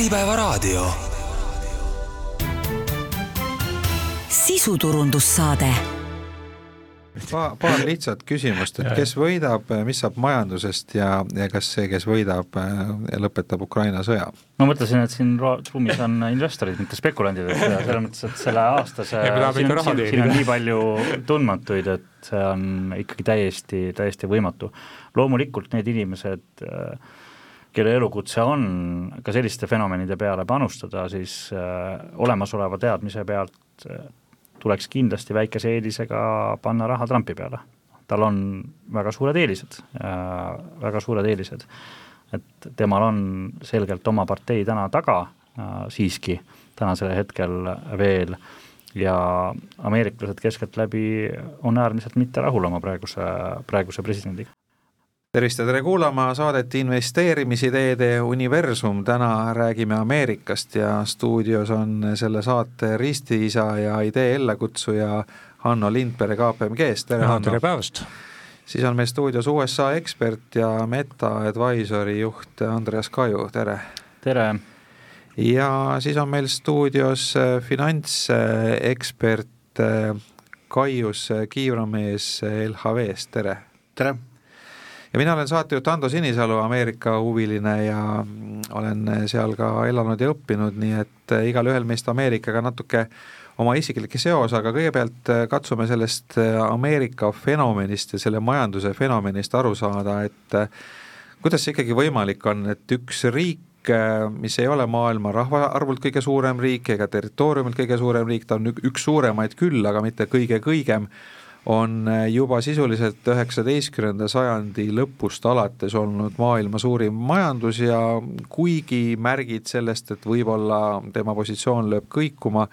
Äripäevaraadio. sisuturundussaade paar, paar lihtsat küsimust, et kes võidab, mis saab majandusest ja, ja kas see, kes võidab, lõpetab Ukraina sõja? ma mõtlesin, et siin ruumis on investorid, mitte spekulandid, et selles mõttes, et selle aastase siin, siin, siin on nii palju tundmatuid, et see on ikkagi täiesti, täiesti võimatu. loomulikult need inimesed, kelle elukutse on ka selliste fenomenide peale panustada, siis äh, olemasoleva teadmise pealt äh, tuleks kindlasti väikese eelisega panna raha Trumpi peale. tal on väga suured eelised äh,, väga suured eelised. et temal on selgelt oma partei täna taga siiski, tänasel hetkel veel, ja ameeriklased keskeltläbi on äärmiselt mitte rahul oma praeguse, praeguse presidendiga tervist ja tere kuulama saadet Investeerimisideede universum, täna räägime Ameerikast ja stuudios on selle saate ristiisa ja idee ellekutsuja Hanno Lindberg KPMG-st, tere Hanno! tere päevast! siis on meil stuudios USA ekspert ja Meta Advisory juht Andreas Kaju, tere! tere! ja siis on meil stuudios finantsekspert Kaius Kiivramees LHV-st, tere! tere! Ja mina olen saatejuht Ando Sinisalu, Ameerika huviline ja olen seal ka elanud ja õppinud, nii et eh, igalühel meist Ameerikaga natuke oma isiklik seos, aga kõigepealt eh, katsume sellest eh, Ameerika fenomenist ja selle majanduse fenomenist aru saada, et kuidas see ikkagi võimalik on, et üks riik, mis ei ole maailma rahvaarvult kõige suurem riik ega territooriumilt kõige suurem riik, ta on üks suuremaid küll, aga mitte kõige-kõigem, on äh, juba sisuliselt üheksateistkümnenda sajandi lõpust alates olnud maailma suurim majandus ja kuigi märgid sellest, et võib-olla tema positsioon lööb kõikuma,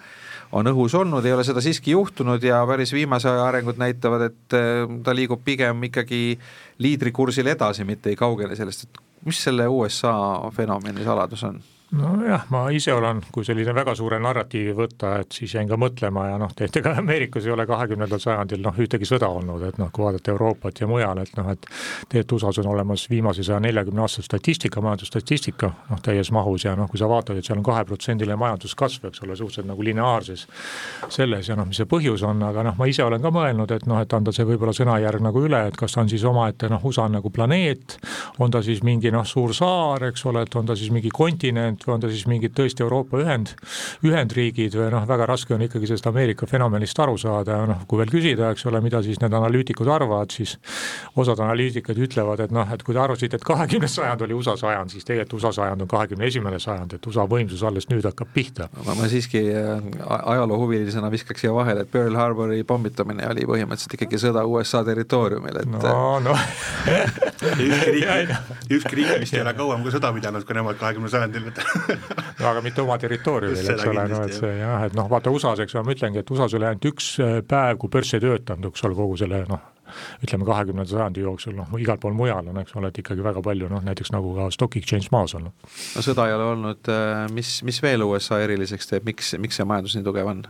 on õhus olnud, ei ole seda siiski juhtunud ja päris viimase aja arengud näitavad, et äh, ta liigub pigem ikkagi liidrikursil edasi, mitte ei kaugene sellest, et mis selle USA fenomeni saladus on? Nojah, ma ise olen, kui selline väga suure narratiivi võtta, et siis jäin ka mõtlema ja noh, et ega Ameerikas ei ole kahekümnendal sajandil noh, ühtegi sõda olnud, et noh, kui vaadata Euroopat ja mujal, et noh, et tegelikult USA-s on olemas viimase saja neljakümne aasta statistika, majandusstatistika noh, täies mahus ja noh, kui sa vaatad, et seal on kaheprotsendiline majanduskasv, eks ole, suhteliselt nagu lineaarses selles ja noh, mis see põhjus on, aga noh, ma ise olen ka mõelnud, et noh, et anda see võib-olla sõnajärg nagu üle, et kas ta on siis omaette noh, USA on nagu planeet, on ta siis mingi noh, suur saar, eks ole, et on ta siis mingi kontinent, kontinent või on ta siis mingid tõesti Euroopa ühend, ühendriigid või noh, väga raske on ikkagi sellest Ameerika fenomenist aru saada ja noh, kui veel küsida, eks ole, mida siis need analüütikud arvavad, siis osad analüütikud ütlevad, et noh, et kui te arvasite, et kahekümnes sajand oli USA sajand, siis tegelikult USA sajand on kahekümne esimene sajand, et USA võimsus alles nüüd hakkab pihta. ma siiski äh, ajaloohuvilisena viskaks siia vahele, et Pearl Harbori pommitamine oli põhimõtteliselt ikkagi sõda USA territooriumil, et no, no. ükski riik, ükski riik vist ei ole kauem kui sõda pidanud, kui nemad kahekümne sajandil no aga mitte oma territooriumil, eks ole, no et see jah, et noh, vaata USA-s, eks ole, ma ütlengi, et USA-s oli ainult üks äh, päev, kui börs ei töötanud, eks ole, kogu selle noh, ütleme kahekümnenda sajandi jooksul, noh igal pool mujal on, eks ole, et ikkagi väga palju noh, näiteks nagu ka stock exchange maas olnud. no sõda ei ole olnud, äh, mis, mis veel USA eriliseks teeb, miks, miks see majandus nii tugev on?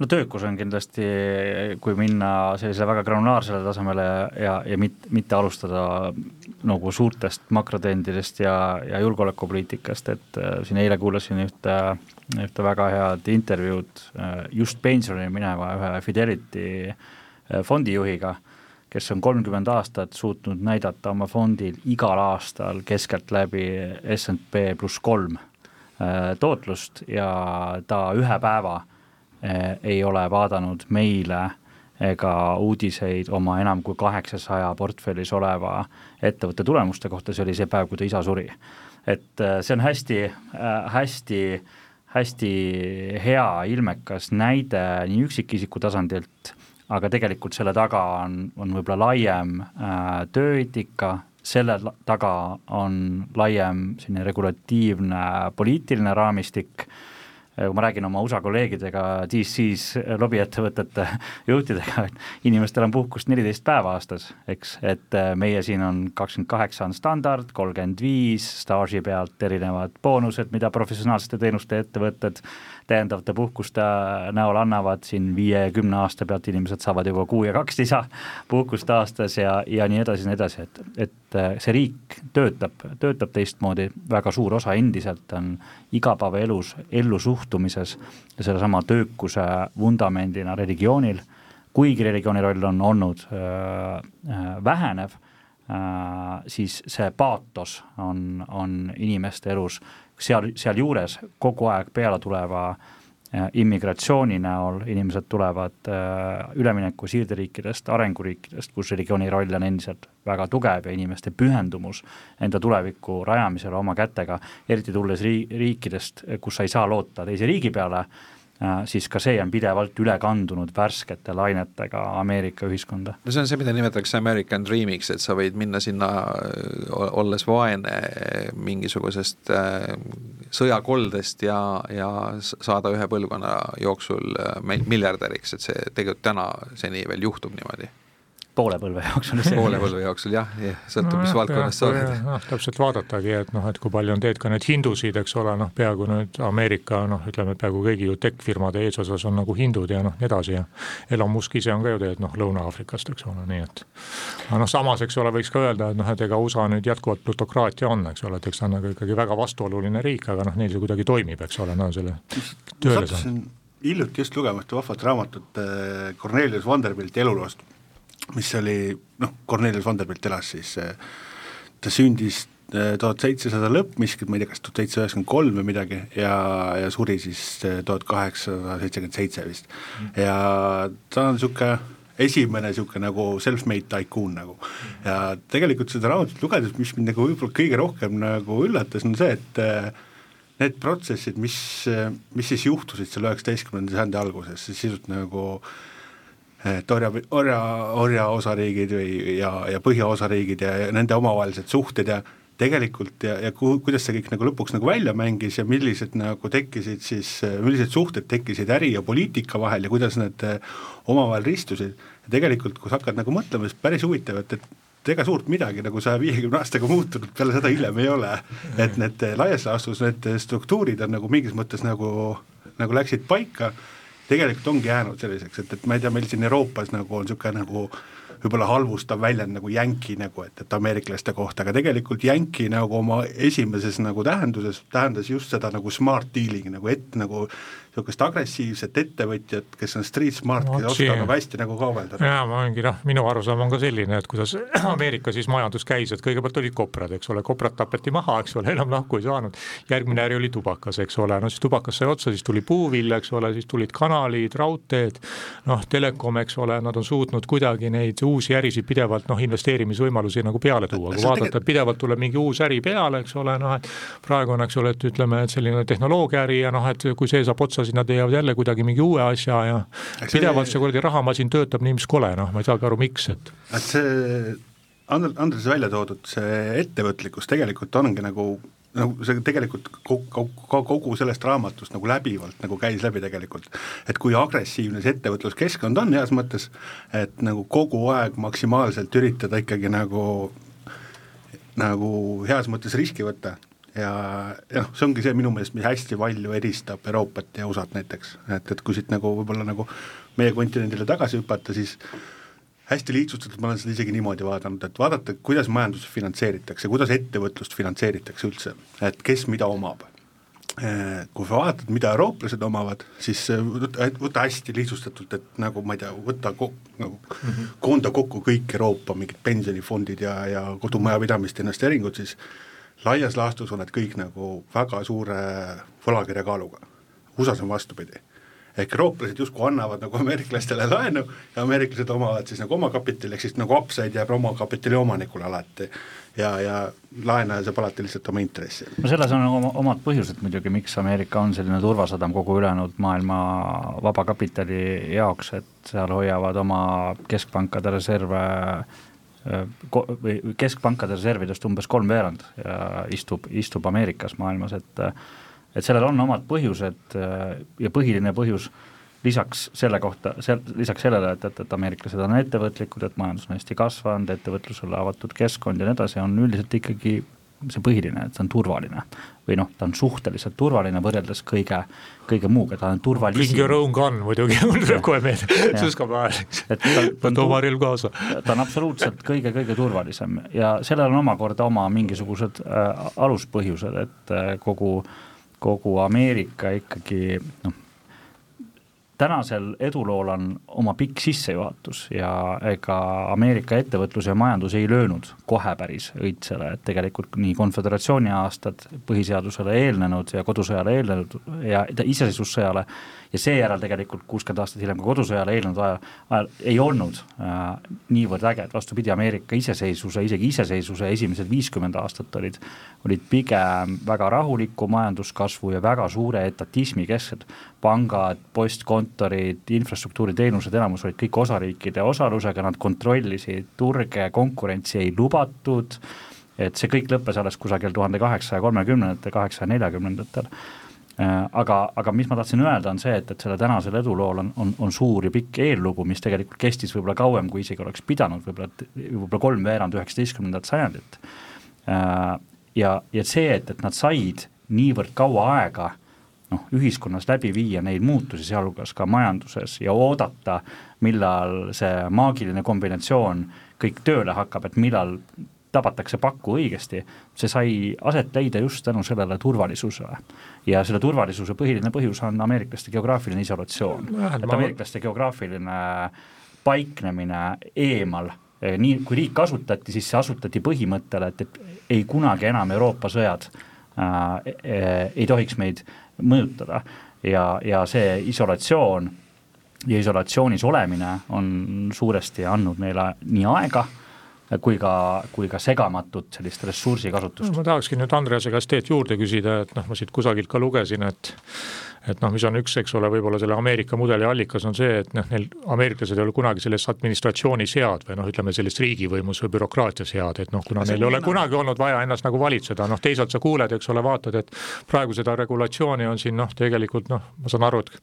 No töökus on kindlasti, kui minna sellisele väga granulaarsele tasemele ja, ja mit, mitte alustada nagu suurtest makrotrendidest ja, ja julgeolekupoliitikast, et äh, siin eile kuulasin ühte, ühte väga head intervjuud äh, just pensionile mineva ühe Fidelity äh, fondijuhiga, kes on kolmkümmend aastat suutnud näidata oma fondil igal aastal keskeltläbi SNP pluss kolm äh, tootlust ja ta ühe päeva ei ole vaadanud meile ega uudiseid oma enam kui kaheksasaja portfellis oleva ettevõtte tulemuste kohta, see oli see päev, kui ta isa suri. et eh, see on hästi, eh, hästi, hästi hea ilmekas näide nii üksikisiku tasandilt, aga tegelikult selle taga on, on võib-olla laiem äh, tööeetika, selle taga on laiem selline regulatiivne poliitiline raamistik kui ma räägin oma USA kolleegidega, DC-s lobiettevõtete juhtidega, et inimestel on puhkust neliteist päeva aastas, eks, et meie siin on kakskümmend kaheksa on standard, kolmkümmend viis, staaži pealt erinevad boonused, mida professionaalsete teenuste ettevõtted täiendavate puhkuste näol annavad, siin viie-kümne aasta pealt inimesed saavad juba kuu ja kaks lisa puhkust aastas ja, ja nii edasi ja nii edasi, et, et äh, see riik töötab, töötab teistmoodi, väga suur osa endiselt on igapäevaelus, ellusuhtumises ja sellesama töökuse vundamendina religioonil, kuigi religiooni roll on olnud äh, äh, vähenev äh,, siis see paatos on, on inimeste elus seal, sealjuures kogu aeg peale tuleva äh, immigratsiooni näol inimesed tulevad äh, ülemineku siirderiikidest, arenguriikidest, kus religiooni roll on endiselt väga tugev ja inimeste pühendumus enda tuleviku rajamisele oma kätega, eriti tulles rii-, riikidest, kus sa ei saa loota teise riigi peale, siis ka see on pidevalt üle kandunud värskete lainetega Ameerika ühiskonda. no see on see, mida nimetatakse American Dreamiks, et sa võid minna sinna olles vaene mingisugusest äh, sõjakoldest ja, ja saada ühe põlvkonna jooksul äh, miljardäriks, et see tegelikult tänaseni veel juhtub niimoodi poole põlve jooksul. poole põlve jooksul jah, sõltub no,, mis valdkonnas sa oled. noh, täpselt vaadatagi, et noh, et kui palju on teed ka neid hindusid, eks ole, noh, peaaegu nüüd Ameerika noh, ütleme peaaegu kõigi ju tech-firmade eesotsas on nagu hindud ja noh, nii edasi ja Elon Musk ise on ka ju tegelikult noh, Lõuna-Aafrikast, eks ole, nii et aga noh, samas, eks ole, võiks ka öelda, et noh, et ega USA nüüd jätkuvalt plutokraatia on, eks ole, et eks ta on nagu ikkagi väga vastuoluline riik, aga noh, neil see kuidagi toimib, eks ole, no selle tööle saanud hiljuti just lugemas ühte vahvat raamatut äh, Cornelius Vanderbilti eluloost mis oli noh, Cornelius Vanderbilt elas siis, äh, ta sündis äh, tuhat seitsesada lõpp miskit, ma ei tea, kas tuhat seitsesada üheksakümmend kolm või midagi ja, ja suri siis äh, tuhat kaheksasada seitsekümmend seitse vist. Mm.. ja ta on niisugune esimene niisugune nagu self-made tycoon nagu. Ja tegelikult seda raamatut lugedes, mis mind nagu võib-olla kõige rohkem nagu üllatas, on see, et need protsessid, mis, mis siis juhtusid seal üheksateistkümnenda sajandi alguses, sisult nagu äh, et orja, orja, orja osariigid või ja, ja põhjaosariigid ja, ja nende omavahelised suhted ja tegelikult ja, ja ku-, kuidas see kõik nagu lõpuks nagu välja mängis ja millised nagu tekkisid siis, millised suhted tekkisid äri ja poliitika vahel ja kuidas need eh, omavahel ristusid, tegelikult kui sa hakkad nagu mõtlema, siis päris huvitav, et, et ega suurt midagi nagu saja viiekümne aastaga muutunud peale seda hiljem ei ole. et need laias laastus need struktuurid on nagu mingis mõttes nagu, nagu läksid paika tegelikult ongi jäänud selliseks, et, et ma ei tea, meil siin Euroopas nagu on niisugune nagu võib-olla halvustav väljend nagu jänki nagu, et, et ameeriklaste kohta, aga tegelikult jänki nagu oma esimeses nagu tähenduses tähendas just seda nagu smart dealing nagu, et nagu niisugust agressiivset ettevõtjat, kes on street smart kes oskab nagu hästi nagu kaubeldada. jaa, ma olengi noh, minu arusaam on ka selline, et kuidas Ameerika siis majandus käis, et kõigepealt olid koprad, eks ole, koprad tapeti maha, eks ole, enam nahku ei saanud. järgmine äri oli tubakas, eks ole, no siis tubakas sai otsa, siis tuli puuvill, eks ole, siis tulid kanalid, raudteed, noh, telekom, eks ole, nad on suutnud kuidagi neid uusi ärisid pidevalt noh, investeerimisvõimalusi nagu peale tuua, kui vaadata, et pidevalt tuleb mingi uus äri peale, eks ole, noh et praegu on, eks ole, et ütleme, et selline tehnoloogiaäri ja noh, et kui see saab otsa, siis nad leiavad jälle kuidagi mingi uue asja ja see... pidevalt see kuradi rahamasin töötab nii, mis kole, noh, ma ei saagi aru, miks, et. et see And-, Andres välja toodud see ettevõtlikkus tegelikult ongi nagu nagu see tegelikult kogu, kogu sellest raamatust nagu läbivalt nagu käis läbi tegelikult, et kui agressiivne see ettevõtluskeskkond on heas mõttes, et nagu kogu aeg maksimaalselt üritada ikkagi nagu nagu heas mõttes riski võtta ja, ja noh, see ongi see minu meelest, mis hästi palju eristab Euroopat ja USA-t näiteks, et, et kui siit nagu võib-olla nagu meie kontinendile tagasi hüpata, siis hästi lihtsustatult ma olen seda isegi niimoodi vaadanud, et vaadata, kuidas majandust finantseeritakse, kuidas ettevõtlust finantseeritakse üldse, et kes mida omab. Kui sa vaatad, mida eurooplased omavad, siis võta, võta hästi lihtsustatult, et nagu ma ei tea, võta ko-, nagu mm -hmm. koonda kokku kõik Euroopa mingid pensionifondid ja, ja kodumajapidamiste investeeringud, siis laias laastus on need kõik nagu väga suure võlakirja kaaluga. USA-s on vastupidi. ehk eurooplased justkui annavad nagu ameeriklastele laenu ja ameeriklased omavad siis nagu omakapitali, ehk siis nagu upside jääb omakapitali omanikule alati. ja, ja laenaja saab alati lihtsalt oma intressi. no selles on oma, omad põhjused muidugi, miks Ameerika on selline turvasadam kogu ülejäänud maailma vabakapitali jaoks, et seal hoiavad oma keskpankade reserve või keskpankade reservidest umbes kolmveerand istub, istub Ameerikas maailmas, et et sellel on omad põhjused ja põhiline põhjus lisaks selle kohta, sel-, lisaks sellele, et, et, et ameeriklased on ettevõtlikud, et majandus on hästi kasvanud, ettevõtlusele avatud keskkond ja nii edasi, on üldiselt ikkagi see põhiline, et see on turvaline. või noh, ta on suhteliselt turvaline võrreldes kõige, kõige muuga, ta on turvalisem. Bring your own gun muidugi, mul tuleb kohe meelde, Suskamaa ajal, võta oma relv kaasa. ta on absoluutselt kõige-kõige turvalisem ja sellel on omakorda oma mingisugused äh, aluspõhjused, et äh, kogu, kogu Ameerika ikkagi noh, tänasel edulool on oma pikk sissejuhatus ja ega Ameerika ettevõtlus ja majandus ei löönud kohe päris õitsele, et tegelikult nii konföderatsiooni aastad põhiseadusele eelnenud ja kodusõjale eelnenud ja iseseisvussõjale ja seejärel tegelikult kuuskümmend aastat hiljem ka kodusõjale eelnenud ajal, ajal ei olnud äh, niivõrd äge, et vastupidi, Ameerika iseseisvuse, isegi iseseisvuse esimesed viiskümmend aastat olid, olid pigem väga rahuliku majanduskasvu ja väga suure etatismi kesksed. pangad, postkontorid, infrastruktuuriteenused, enamus olid kõik osariikide osalusega, nad kontrollisid turge, konkurentsi ei lubatud, et see kõik lõppes alles kusagil tuhande kaheksasaja kolmekümnendatel, kaheksasaja neljakümnendatel aga, aga mis ma tahtsin öelda, on see, et, et selle tänasel edulool on, on, on suur ja pikk eellugu, mis tegelikult kestis võib-olla kauem, kui isegi oleks pidanud, võib-olla, võib-olla kolmveerand üheksateistkümnendat sajandit. Äh, ja, ja see, et, et nad said niivõrd kaua aega noh, ühiskonnas läbi viia neid muutusi, sealhulgas ka majanduses ja oodata, millal see maagiline kombinatsioon kõik tööle hakkab, et millal tabatakse pakku õigesti, see sai aset leida just tänu sellele turvalisusele. ja selle turvalisuse põhiline põhjus on ameeriklaste geograafiline isolatsioon, et ameeriklaste geograafiline paiknemine eemal, eh, nii kui riik asutati, siis see asutati põhimõttele, et, et ei kunagi enam Euroopa sõjad äh, ei tohiks meid mõjutada ja, ja see isolatsioon ja isolatsioonis olemine on suuresti andnud meile nii aega kui ka, kui ka segamatut sellist ressursikasutust. ma tahakski nüüd Andrease käest teed juurde küsida, et noh, ma siit kusagilt ka lugesin, et et noh, mis on üks, eks ole, võib-olla selle Ameerika mudeli allikas on see, et noh, neil ameeriklased ei ole kunagi selles administratsioonis head või noh, ütleme selles riigivõimus või bürokraatias head, et noh, kuna neil ei ole kunagi olnud vaja ennast nagu valitseda, noh teisalt sa kuuled, eks ole, vaatad, et praegu seda regulatsiooni on siin noh, tegelikult noh, ma saan aru, et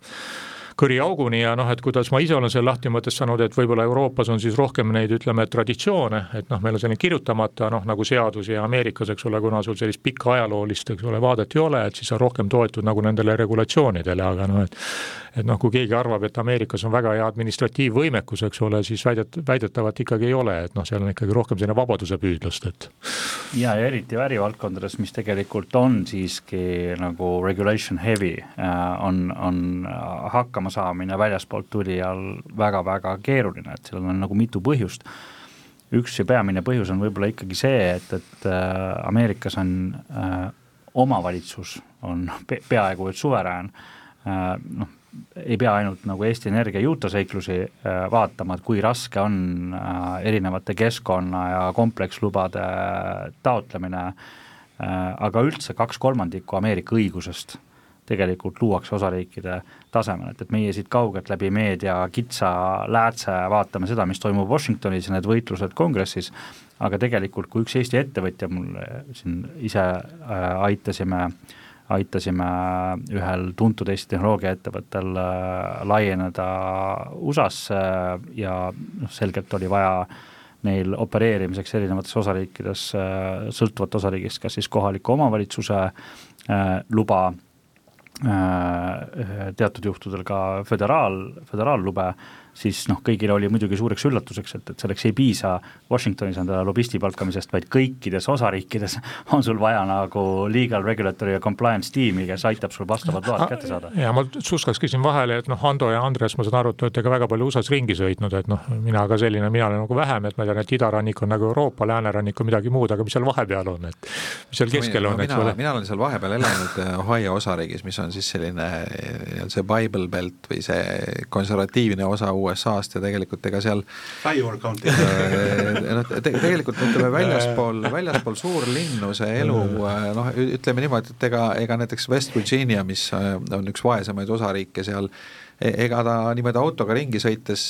kõriauguni ja noh, et kuidas ma ise olen selle lahti mõtestanud, et võib-olla Euroopas on siis rohkem neid, ütleme, traditsioone, et noh, meil on selline kirjutamata noh, nagu seadusi ja Ameerikas, eks ole, kuna sul sellist pikka ajaloolist, eks ole, vaadet ei ole, et siis sa rohkem toetud nagu nendele regulatsioonidele, aga noh, et et noh, kui keegi arvab, et Ameerikas on väga hea administratiivvõimekus, eks ole, siis väidet-, väidetavalt ikkagi ei ole, et noh, seal on ikkagi rohkem selline vabadusepüüdlust, et ja, ja eriti ärivaldkondades, mis tegelikult on siiski nagu regulation heavy, äh, on, on hakkama saamine väljaspoolt tulijal väga-väga keeruline, et sellel on nagu mitu põhjust. Üks ja peamine põhjus on võib-olla ikkagi see, et, et äh, Ameerikas on äh, omavalitsus on pe peaaegu et suverään. Äh,, noh, ei pea ainult nagu Eesti Energia juutaseiklusi äh, vaatama, et kui raske on äh, erinevate keskkonna ja komplekslubade taotlemine, äh, aga üldse kaks kolmandikku Ameerika õigusest tegelikult luuakse osariikide tasemel, et, et meie siit kaugelt läbi meedia kitsa läätse vaatame seda, mis toimub Washingtonis ja need võitlused kongressis, aga tegelikult kui üks Eesti ettevõtja, mul siin ise äh, aitasime äh, aitasime ühel tuntud Eesti tehnoloogiaettevõttel äh, laieneda USA-sse ja noh, selgelt oli vaja neil opereerimiseks erinevates osariikides, äh, sõltuvalt osariigist, kas siis kohaliku omavalitsuse äh, luba teatud juhtudel ka föderaal, föeraallube siis noh, kõigile oli muidugi suureks üllatuseks, et, et selleks ei piisa Washingtonis endale lobisti palkamisest, vaid kõikides osariikides on sul vaja nagu legal, regulatory ja compliance tiimi, kes aitab sul vastavad load kätte saada. ja ma suskaks küsin vahele, et noh, Ando ja Andres, ma saan aru, et te olete ka väga palju USA-s ringi sõitnud, et noh, mina ka selline, mina olen nagu vähem, et ma tean, et idarannik on nagu Euroopa, läänerannik on midagi muud, aga mis seal vahepeal on, et mis seal keskel no, on, eks ole? mina olen seal vahepeal elanud eh, Ohio osariigis, mis on siis selline eh, see Bible Belt või see konservatiivne osa USA-st ja tegelikult ega seal Iowa County noh, tegelikult ütleme väljaspool, väljaspool suurlinnu see elu mm. noh, ütleme niimoodi, et ega, ega näiteks West Virginia, mis on üks vaesemaid osariike seal, ega ta niimoodi autoga ringi sõites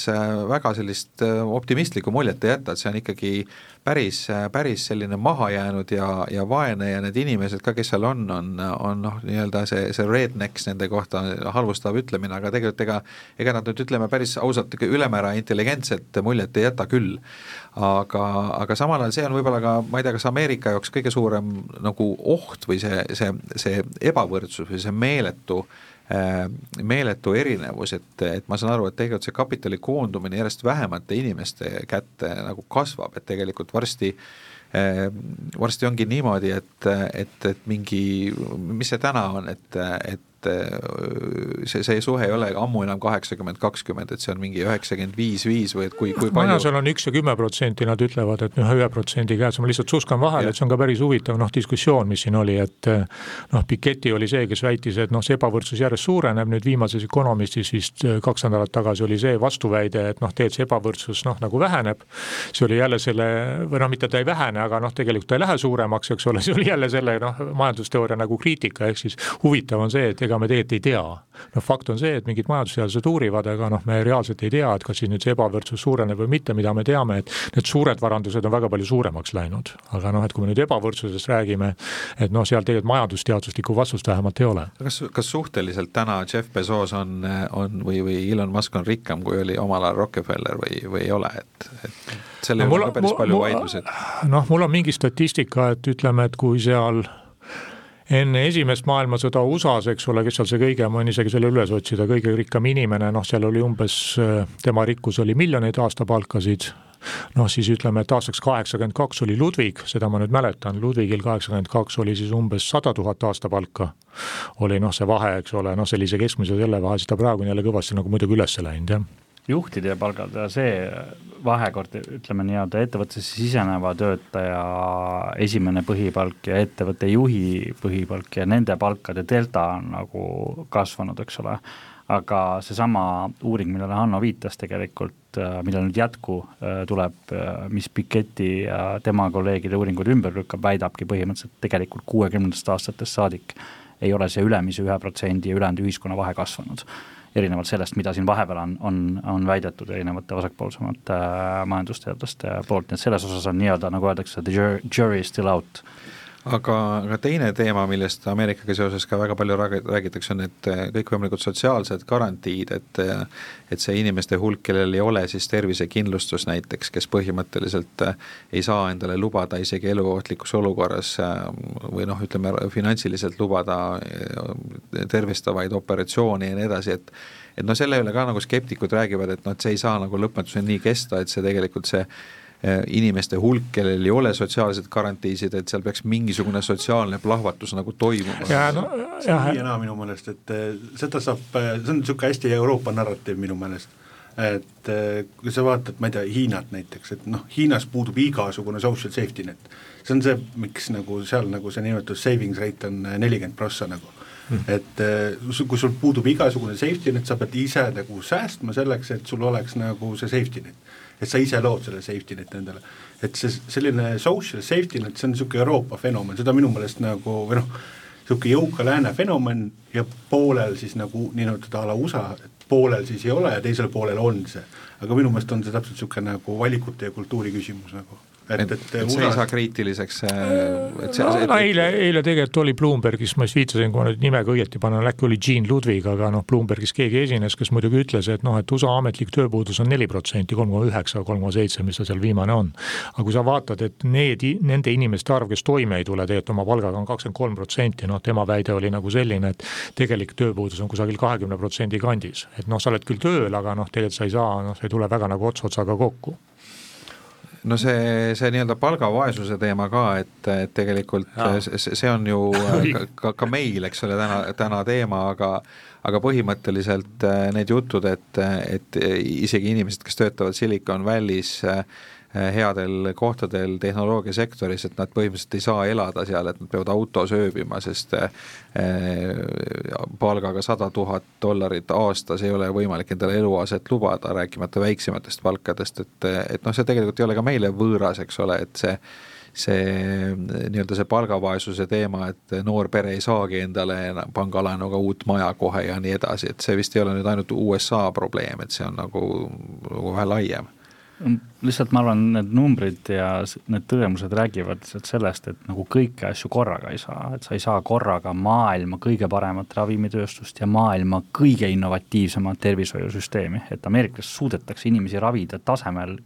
väga sellist optimistlikku muljet ei jäta, et see on ikkagi päris, päris selline mahajäänud ja, ja vaene ja need inimesed ka, kes seal on, on, on noh, nii-öelda see, see rednecks nende kohta halvustav ütlemine, aga tegelikult ega ega nad nüüd ütleme päris ausalt, ülemäära intelligentset muljet ei jäta küll. aga, aga samal ajal see on võib-olla ka, ma ei tea, kas Ameerika jaoks kõige suurem nagu oht või see, see, see ebavõrdsus või see meeletu äh, Äh, meeletu erinevus, et, et ma saan aru, et tegelikult see kapitali koondumine järjest vähemate inimeste kätte nagu kasvab, et tegelikult varsti äh, varsti ongi niimoodi, et, et, et mingi, mis see täna on, et, et et see, see suhe ei ole ammu enam kaheksakümmend, kakskümmend, et see on mingi üheksakümmend viis, viis või et kui, kui palju seal on üks ja kümme protsenti, nad ütlevad, et noh, ühe protsendi käes, ma lihtsalt suskan vahele, et see on ka päris huvitav noh, diskussioon, mis siin oli, et noh, Piketty oli see, kes väitis, et noh, see ebavõrdsus järjest suureneb, nüüd viimases Economistis vist kaks nädalat tagasi oli see vastuväide, et noh, tegelikult see ebavõrdsus noh, nagu väheneb, see oli jälle selle, või noh, mitte ta ei vähene, aga noh, tegelikult ta ei lähe suuremaks, eks ole, see oli jälle selle noh, majandusteooria nagu kriitika, ehk siis huvitav on see, et ega me tegelikult ei tea. noh, fakt on see, et mingid majandusteadlased uurivad, aga noh, me reaalselt ei tea, et kas siis nüüd see ebavõrdsus suureneb või mitte, mida me teame, et need suured varandused on väga palju suuremaks läinud. aga noh, et kui me nüüd ebavõrdsusest räägime, et noh, seal tegelikult majandusteaduslikku vastust vähemalt ei ole. kas, kas suhteliselt täna Jeff Bezos on, on või, või Elon Musk on rikkam, kui oli omal ajal Rockefeller või, või ei ole, et, et selle no, üle on ka päris palju vaidlusi. noh, mul on mingi statistika, et ütleme, et kui seal enne esimest maailmasõda USA-s, eks ole, kes seal see kõige, ma võin isegi selle üles otsida, kõige rikkam inimene, noh, seal oli umbes, tema rikkus oli miljoneid aastapalkasid, noh, siis ütleme, et aastaks kaheksakümmend kaks oli Ludwig, seda ma nüüd mäletan, Ludwigil kaheksakümmend kaks oli siis umbes sada tuhat aastapalka. oli noh, see vahe, eks ole, noh, sellise keskmise selle vahe, siis ta praegu on jälle kõvasti nagu muidugi üles läinud, jah juhtide palgad ja see vahekord, ütleme nii-öelda ettevõttesse siseneva töötaja esimene põhipalk ja ettevõtte juhi põhipalk ja nende palkade delta on nagu kasvanud, eks ole, aga seesama uuring, millele Hanno viitas tegelikult, millel nüüd jätku äh, tuleb, äh, mis Piketi ja tema kolleegide uuringud ümber lükkab, väidabki põhimõtteliselt tegelikult kuuekümnendatest aastatest saadik ei ole see ülemise ühe protsendi ja ülejäänud ühiskonna vahe kasvanud erinevalt sellest, mida siin vahepeal on, on, on väidetud erinevate vasakpoolsemate äh, majandusteadlaste poolt, nii et selles osas on nii-öelda, nagu öeldakse, the jury is still out aga, aga teine teema, millest Ameerikaga seoses ka väga palju räägitakse, on need äh, kõikvõimalikud sotsiaalsed garantiid, et äh, et see inimeste hulk, kellel ei ole siis tervisekindlustus näiteks, kes põhimõtteliselt äh, ei saa endale lubada isegi eluohtlikus olukorras või noh, ütleme finantsiliselt lubada tervistavaid operatsioone ja nii edasi, et et noh, selle üle ka nagu skeptikud räägivad, et noh, et see ei saa nagu lõpmatuseni nii kesta, et see tegelikult see inimeste hulk, kellel ei ole sotsiaalseid garantiisid, et seal peaks mingisugune sotsiaalne plahvatus nagu toimuma. No, see on nii ja naa minu meelest, et äh, seda saab, äh, see on niisugune hästi Euroopa narratiiv minu meelest. et kui sa vaatad, ma ei tea, Hiinat näiteks, et noh, Hiinas puudub igasugune social safety net. see on see, miks nagu seal nagu see nimetatud savings rate on nelikümmend prossa nagu Hmm. et kui sul puudub igasugune safety net, sa pead ise nagu säästma selleks, et sul oleks nagu see safety net et sa ise lood selle safety net endale. et see selline social safety net, see on niisugune Euroopa fenomen, seda minu meelest nagu või noh, niisugune jõuka lääne fenomen ja poolel siis nagu nii-öelda a la USA, poolel siis ei ole ja teisel poolel on see. aga minu meelest on see täpselt niisugune nagu valikute ja kultuuri küsimus nagu et, et, et see ei saa kriitiliseks, äh, et see, see no, eile, eile tegelikult oli Bloombergis, ma just viitasin, kui ma nüüd nimega õieti panen, äkki oli Gene Ludwig, aga noh, Bloombergis keegi esines, kes muidugi ütles, et noh, et USA ametlik tööpuudus on neli protsenti, kolm koma üheksa, kolm koma seitse, mis ta seal viimane on. aga kui sa vaatad, et need, nende inimeste arv, kes toime ei tule tegelikult oma palgaga, on kakskümmend kolm protsenti, noh, tema väide oli nagu selline, et tegelik tööpuudus on kusagil kahekümne protsendi kandis. et noh, sa oled küll tööl, aga noh, tegelikult sa ei saa, noh, sa ei tule väga nagu ots otsaga kokku no see, see nii-öelda palgavaesuse teema ka, et, et tegelikult see, see on ju ka, ka meil, eks ole, täna, täna teema, aga aga põhimõtteliselt äh, need jutud, et, et isegi inimesed, kes töötavad Silicon Valley's äh, headel kohtadel tehnoloogiasektoris, et nad põhimõtteliselt ei saa elada seal, et nad peavad autos ööbima, sest eh, palgaga sada tuhat dollarit aastas ei ole võimalik endale eluaset lubada, rääkimata väiksematest palkadest, et, et noh, see tegelikult ei ole ka meile võõras, eks ole, et see see nii-öelda see palgavaesuse teema, et noor pere ei saagi endale pangalaenuga uut maja kohe ja nii edasi, et see vist ei ole nüüd ainult USA probleem, et see on nagu, nagu vähe laiem lihtsalt ma arvan, need numbrid ja need tõdemused räägivad lihtsalt sellest, et nagu kõiki asju korraga ei saa, et sa ei saa korraga maailma kõige paremat ravimitööstust ja maailma kõige innovatiivsemat tervishoiusüsteemi, et Ameerikas suudetakse inimesi ravida tasemel,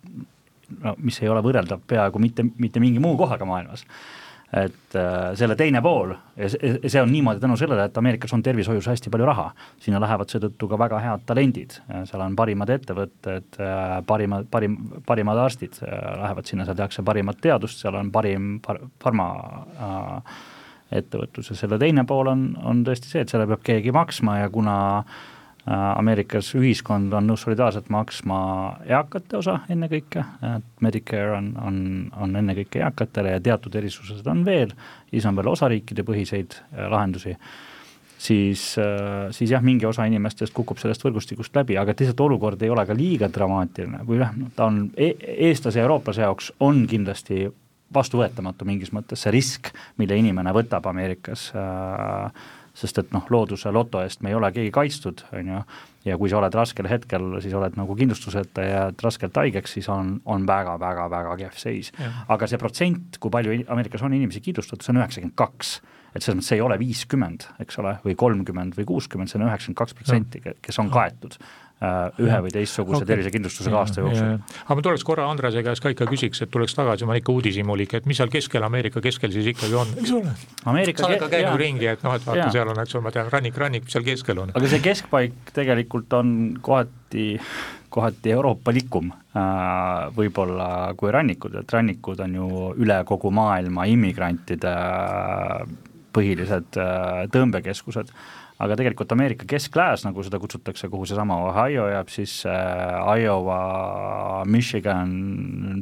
no mis ei ole võrreldav peaaegu mitte, mitte mingi muu kohaga maailmas et äh, selle teine pool ja see on niimoodi tänu sellele, et Ameerikas on tervishoius hästi palju raha, sinna lähevad seetõttu ka väga head talendid, seal on parimad ettevõtted, äh, parimad, parim, parimad arstid äh, lähevad sinna, seal tehakse parimat teadust, seal on parim par, farma äh, ettevõtlus. Ja selle teine pool on, on tõesti see, et selle peab keegi maksma ja kuna äh, Ameerikas ühiskond on nõus solidaarselt maksma eakate osa ennekõike, et Medicare on, on, on ennekõike eakatele ja teatud erisused on veel, siis on veel osariikide põhiseid äh, lahendusi, siis, äh, siis jah, mingi osa inimestest kukub sellest võrgustikust läbi, aga et lihtsalt olukord ei ole ka liiga dramaatiline, kui jah, ta on e eestlase ja eurooplase jaoks on kindlasti vastuvõetamatu mingis mõttes see risk, mille inimene võtab Ameerikas äh, sest et noh, looduse loto eest me ei ole keegi kaitstud, on ju, ja kui sa oled raskel hetkel, siis oled nagu kindlustuseta ja jääd raskelt haigeks, siis on, on väga-väga-väga kehv seis. aga see protsent, kui palju Ameerikas on inimesi kindlustatud, see on üheksakümmend kaks et selles mõttes see ei ole viiskümmend, eks ole, või kolmkümmend või kuuskümmend, see on üheksakümmend kaks protsenti, kes on kaetud. Äh, ühe või teistsuguse okay. tervisekindlustusega aasta jooksul. aga ma tuleks korra Andrese käest ka ikka küsiks, et tuleks tagasi, ma olen ikka uudishimulik, et mis seal keskel, Ameerika keskel siis ikkagi on, eks ole? sa oled ka käinud ringi, et noh, et vaata, seal on, eks ole, ma tean, rannik, rannik, mis seal keskel on. aga see keskpaik tegelikult on kohati kohati euroopalikum äh, võib-olla kui rannikud, et rannikud on ju üle kogu maailma immigrantide põhilised tõmbekeskused aga tegelikult Ameerika kesklääs, nagu seda kutsutakse, kuhu seesama Ohio jääb sisse äh,, Iowa, Michigan,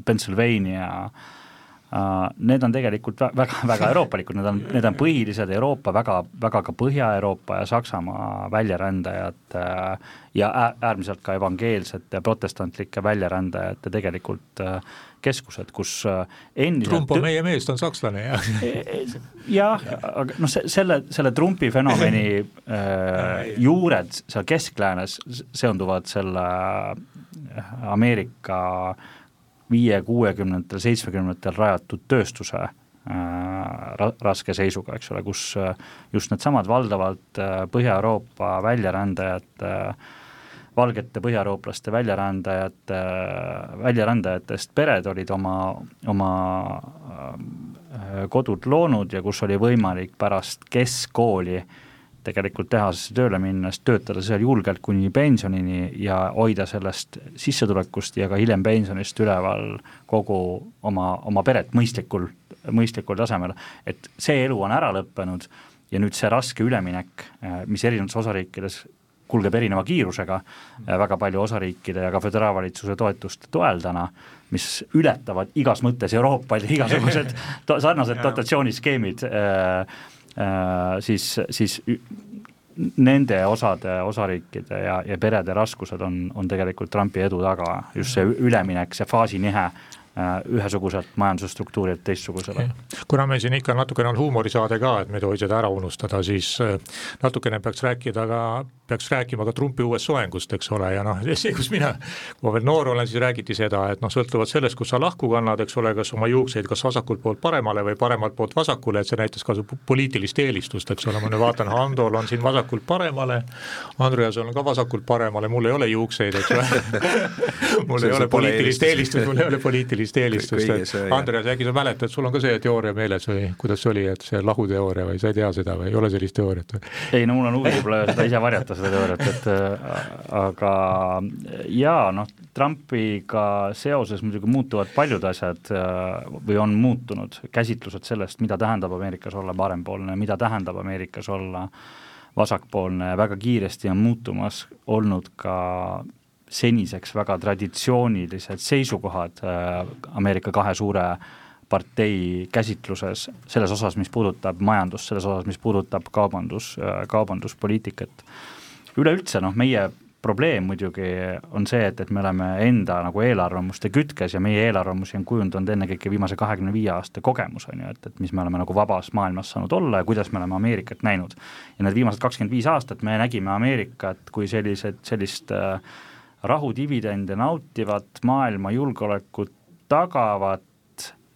Pennsylvania äh,, need on tegelikult väga, väga euroopalikud, need on, need on põhilised Euroopa, väga, väga ka Põhja-Euroopa ja Saksamaa väljarändajad äh, ja äärmiselt ka evangeelsete protestantlike väljarändajate tegelikult äh, keskused, kus äh, endiselt Trump on meie mees, ta on sakslane, jah. E, e, jah, aga noh, se-, selle, selle Trumpi fenomeni äh, juured seal keskläänes seonduvad selle äh, Ameerika viie, kuuekümnendatel, seitsmekümnendatel rajatud tööstuse äh, ra-, raske seisuga, eks ole, kus just needsamad valdavalt Põhja-Euroopa väljarändajad äh, valgete põhjaeurooplaste väljarändajate, väljarändajatest pered olid oma, oma äh, kodud loonud ja kus oli võimalik pärast keskkooli tegelikult tehasesse tööle minnes töötada seal julgelt kuni pensionini ja hoida sellest sissetulekust ja ka hiljem pensionist üleval kogu oma, oma peret mõistlikul, mõistlikul tasemel. et see elu on ära lõppenud ja nüüd see raske üleminek, äh, mis erinevates osariikides kulgeb erineva kiirusega, väga palju osariikide ja ka föderaalvalitsuse toetuste toel täna, mis ületavad igas mõttes Euroopa igasugused sarnased dotatsiooniskeemid äh,, äh, siis, siis nende osade, osariikide ja, ja perede raskused on, on tegelikult Trumpi edu taga, just see üleminek, see faasinihe Äh, ühesuguselt majandusstruktuurilt teistsugusele. kuna meil siin ikka natukene on huumorisaade ka, et me ei tohi seda ära unustada, siis äh, natukene peaks rääkida ka, peaks rääkima ka Trumpi uuest soengust, eks ole, ja noh, see, kus mina, kui ma veel noor olen, siis räägiti seda, et noh, sõltuvalt sellest, kus sa lahku kannad, eks ole, kas oma juukseid kas vasakult poolt paremale või paremalt poolt vasakule, et see näitas ka su poliitilist eelistust, eks ole, ma nüüd vaatan, Handol on siin vasakult paremale, Andreasel on ka vasakult paremale, mul ei ole juukseid, eks ole. Mul ei ole poliitilist eelistust, mul ei ole poliitilist sellist eelistust, et Andreas, äkki sa mäletad, sul on ka see teooria meeles või kuidas see oli, et see lahuteooria või sa ei tea seda või ei ole sellist teooriat või? ei no mul on huvi võib-olla seda ise varjata, seda teooriat, et äh, aga jaa, noh, Trumpiga seoses muidugi muutuvad paljud asjad äh, või on muutunud käsitlused sellest, mida tähendab Ameerikas olla parempoolne, mida tähendab Ameerikas olla vasakpoolne, väga kiiresti on muutumas olnud ka seniseks väga traditsioonilised seisukohad äh, Ameerika kahe suure partei käsitluses selles osas, mis puudutab majandust, selles osas, mis puudutab kaubandus, äh, kaubanduspoliitikat. üleüldse noh, meie probleem muidugi on see, et, et me oleme enda nagu eelarvamuste kütkes ja meie eelarvamusi on kujundanud ennekõike viimase kahekümne viie aasta kogemus, on ju, et, et mis me oleme nagu vabas maailmas saanud olla ja kuidas me oleme Ameerikat näinud. ja need viimased kakskümmend viis aastat me nägime Ameerikat kui sellised, sellist äh, rahudividende nautivat, maailma julgeolekut tagavat,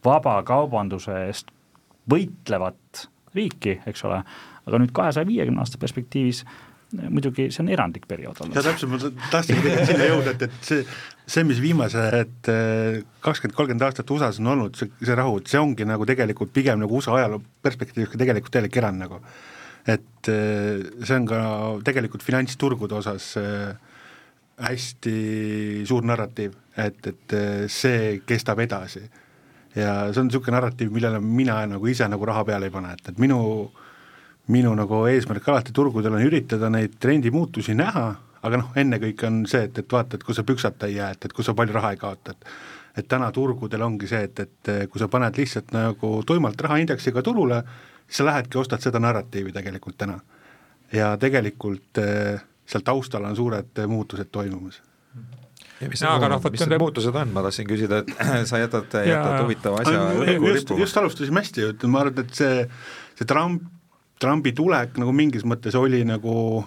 vabakaubanduse eest võitlevat riiki, eks ole, aga nüüd kahesaja viiekümne aasta perspektiivis muidugi see on erandlik periood olnud. ja täpselt, ma tahtsingi sinna jõuda, et, et see, see, mis viimased eh, kakskümmend, kolmkümmend aastat USA-s on olnud, see, see rahu, et see ongi nagu tegelikult pigem nagu USA ajaloo perspektiivist ka tegelikult täielik erand nagu. et eh, see on ka tegelikult finantsturgude osas äh, hästi suur narratiiv, et, et see kestab edasi. ja see on niisugune narratiiv, millele mina nagu ise nagu raha peale ei pane, et, et minu äh, minu nagu eesmärk alati turgudel on üritada neid trendimuutusi näha, aga noh, ennekõike on see, et, et vaata, et kui sa püksata ei jää, et, et kui sa palju raha ei kaota, et et täna turgudel ongi see, et, et kui sa paned lihtsalt nagu tuimalt rahaindeksiga turule, siis sa lähedki, ostad seda narratiivi tegelikult täna. ja tegelikult eh, seal taustal on suured muutused toimumas. Ja mis, no, no, mis need muutused on, ma tahtsin küsida, et sa jätad, jätad huvitava asja õhku rippuma. just alustasime hästi, ütlen, ma arvan, et see, see Trump Trumpi tulek nagu mingis mõttes oli nagu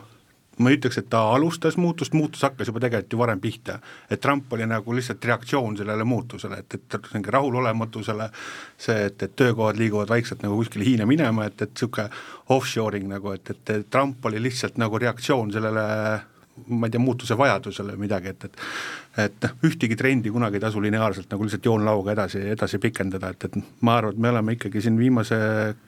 ma ei ütleks, et ta alustas muutust, muutus hakkas juba tegelikult ju varem pihta. et Trump oli nagu lihtsalt reaktsioon sellele muutusele, et, et mingi rahulolematusele, see, et, et töökohad liiguvad vaikselt nagu kuskile Hiina minema, et, et niisugune offshoring nagu, et, et Trump oli lihtsalt nagu reaktsioon sellele ma ei tea, muutuse vajadusele või midagi, et, et et noh, ühtegi trendi kunagi ei tasu lineaarselt nagu lihtsalt joonlauga edasi, edasi pikendada, et, et ma arvan, et me oleme ikkagi siin viimase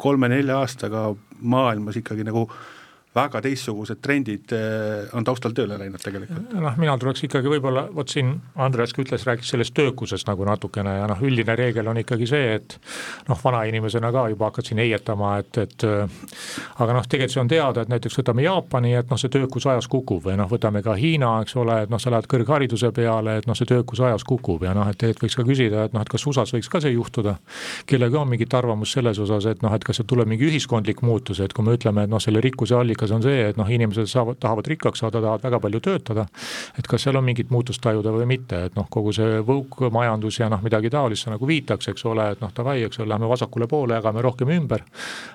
kolme-nelja aastaga maailmas ikkagi nagu äh, väga teistsugused trendid eh, on taustal tööle läinud tegelikult. noh, mina tuleks ikkagi võib-olla, vot siin Andres ka ütles, rääkis sellest töökusest nagu natukene ja noh, üldine reegel on ikkagi see, et noh, vanainimesena ka juba hakkad siin heietama, et, et aga noh, tegelikult see on teada, et näiteks võtame Jaapani, et noh, see töökus ajas kukub või noh, võtame ka Hiina, eks ole, et noh, sa lähed kõrghariduse peale, et noh, see töökus ajas kukub ja noh, et tegelikult võiks ka küsida, et noh, et kas USA-s võiks ka see juhtuda, kellelgi on mingit arvamust selles osas, et noh, et kas sealt tuleb mingi ühiskondlik muutus, et kui me ütleme, et noh, selle rikkuse allikas allikas on see, et noh, inimesed saavad, tahavad rikkaks saada, tahavad väga palju töötada, et kas seal on mingit muutust tajuda või mitte, et noh, kogu see võukmajandus ja noh, midagi taolist sa nagu viitaks, eks ole, et noh, davai, eks ole, lähme vasakule poole, jagame rohkem ümber,